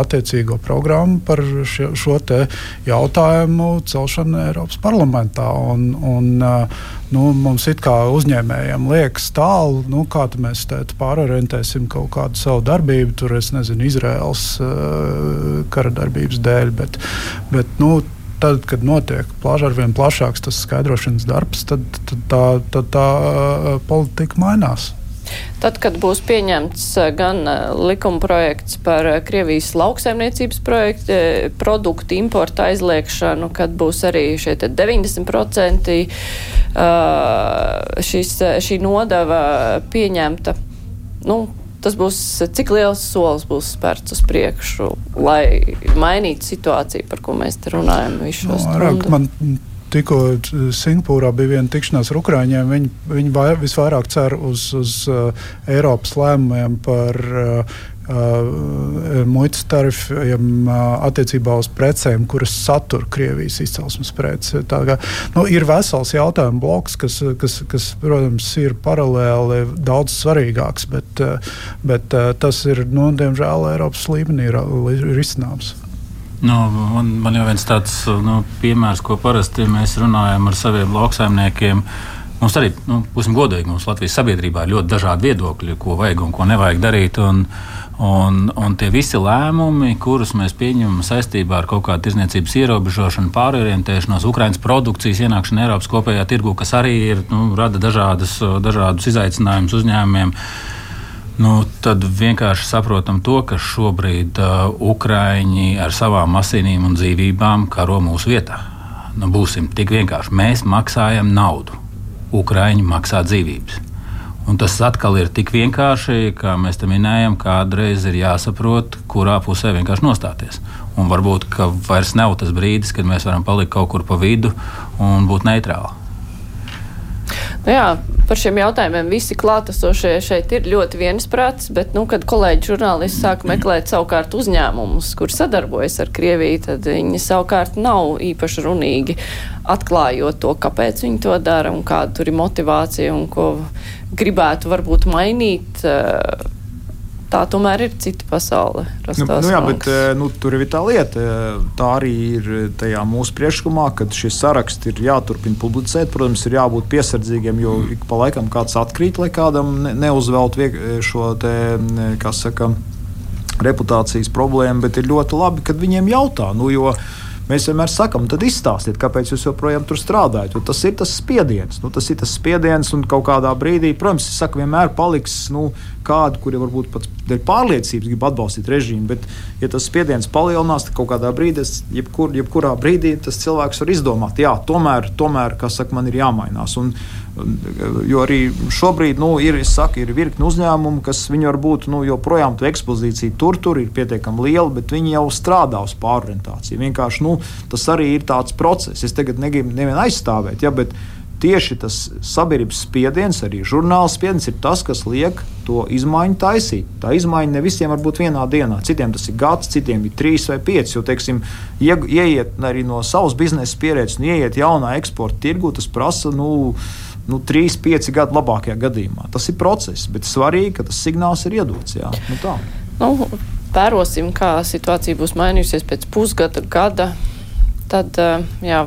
attiecīgo programmu par šo, šo jautājumu celšanu Eiropas parlamentā. Un, un, nu, mums it kā uzņēmējiem liekas tālu, nu, kā mēs pārorientēsim kaut kādu savu darbību, tur es nezinu, Izraels kara darbības dēļ. Bet, bet, nu, tad, kad notiek plaš, ar vien plašāks tas skaidrošanas darbs, tad, tad tā, tā uh, politika mainās. Tad, kad būs pieņemts gan likuma projekts par Krievijas lauksaimniecības projektu, produktu importu aizliekšanu, kad būs arī šie 90% šis, šī nodeva pieņemta, nu, tas būs, cik liels solis būs spērts uz priekšu, lai mainītu situāciju, par ko mēs te runājam visu šo no, stundu? Tikko Singapūrā bija viena tikšanās ar Ukrāņiem. Viņi, viņi visvairāk cer uz, uz uh, Eiropas lēmumiem par uh, Uh, muitas tarifiem uh, attiecībā uz precēm, kuras satur Krievijas izcelsmes preces. Nu, ir vesels jautājumu bloks, kas, kas, kas, protams, ir paralēli daudz svarīgāks, bet, uh, bet tas ir, nu, diemžēl, Eiropas līmenī risināms. Nu, man, man jau viens tāds nu, piemērs, ko parasti mēs runājam ar saviem lauksaimniekiem. Mums arī, nu, būsim godīgi, mums Latvijas sabiedrībā ir ļoti dažādi viedokļi, ko vajag un ko nevajag darīt. Un, uh, Un, un tie visi lēmumi, kurus mēs pieņemam saistībā ar kaut kādu tirdzniecības ierobežošanu, pārorientēšanos, Ukraiņas produkcijas ienākšanu Eiropas kopējā tirgu, kas arī ir, nu, rada dažādas, dažādus izaicinājumus uzņēmumiem. Nu, tad vienkārši saprotam to, ka šobrīd uh, Ukrāņi ar savām asinīm un dzīvībām karo mūsu vietā. Nu, būsim tik vienkārši. Mēs maksājam naudu, Ukrāņi maksā dzīvības. Un tas atkal ir tik vienkārši, kā mēs te minējam, kādreiz ir jāsaprot, kurā pusē vienkārši nostāties. Un varbūt vairs nav tas brīdis, kad mēs varam palikt kaut kur pa vidu un būt neitrāli. Nu jā, par šiem jautājumiem visi klātesošie šeit ir ļoti viensprāts, bet, nu, kad kolēģi žurnālisti sāk meklēt savukārt uzņēmumus, kur sadarbojas ar Krieviju, tad viņi savukārt nav īpaši runīgi atklājot to, kāpēc viņi to dara un kāda tur ir motivācija un ko gribētu varbūt mainīt. Eh, tā tomēr ir cita pasaule. Nu, nu jā, bet, eh, nu, tur ir tā lieta. Tā arī ir tajā mūsu priekšlikumā, ka šis saraksts ir jāturpina publicēt. Protams, ir jābūt piesardzīgiem, jo ik pa laikam kāds atkrīt, lai kādam ne, neuzvelt šo te, kā saka, reputācijas problēmu. Bet ir ļoti labi, kad viņiem jautā. Nu, jo, Mēs vienmēr sakām, tad izstāstiet, kāpēc jūs joprojām tur strādājat. Tas ir tas spiediens. Nu, tas ir tas spiediens, un kaut kādā brīdī, protams, es saku, vienmēr paliks nu, kādi, kuri varbūt pat dēļ pārliecības grib atbalstīt režīmu. Bet, ja tas spiediens palielinās, tad kaut kādā brīdī, jebkur, jebkurā brīdī, tas cilvēks var izdomāt, jā, tomēr, tomēr saka, man ir jāmainās. Un, Jo arī šobrīd nu, ir, saku, ir virkni uzņēmumu, kas varbūt nu, joprojām to ekspozīciju tur, tur ir pietiekami liela, bet viņi jau strādā uz pārorientāciju. Vienkārši nu, tas arī ir tāds process. Es tagad negribu nevienu aizstāvēt, ja, bet tieši tas sabiedrības spiediens, arī žurnāla spiediens, ir tas, kas liek to izmaiņu taisīt. Tā izmaiņa ne visiem var būt vienā dienā. Citiem tas ir gads, citiem ir trīs vai pieci. Jo, teiksim, ie, ieiet arī no savas biznesa pieredzes un ieiet jaunā eksporta tirgu, tas prasa. Nu, nu, 3, 5 gadu labākajā gadījumā. Tas ir process, bet svarīgi, ka tas signāls ir iedots. Jā, nu tā. Nu, Vērosim, kā situācija būs mainījusies pēc pusgada, gada. Tad jā,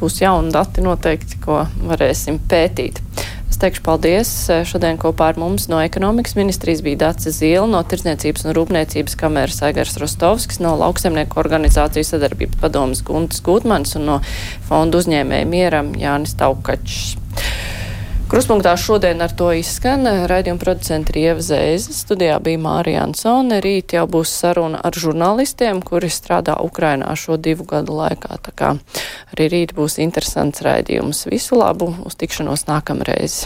būs jauni dati noteikti, ko varēsim pētīt. Es teikšu paldies. Šodien kopā ar mums no ekonomikas ministrijas bija Dācis Zīle, no Tirdzniecības un Rūpniecības kameras Aigars Rostovskis, no lauksemnieku organizācijas sadarbības padomas Guntas Gutmans un no fondu uzņēmēja mieram Jānis Taukačs. Kruspunktā šodien ar to izskan. Raidījuma producenta Rieva Zēze. Studijā bija Mārija Ansone. Rīt jau būs saruna ar žurnālistiem, kuri strādā Ukrainā šo divu gadu laikā. Tā kā arī rīt būs interesants raidījums. Visu labu! Uz tikšanos nākamreiz!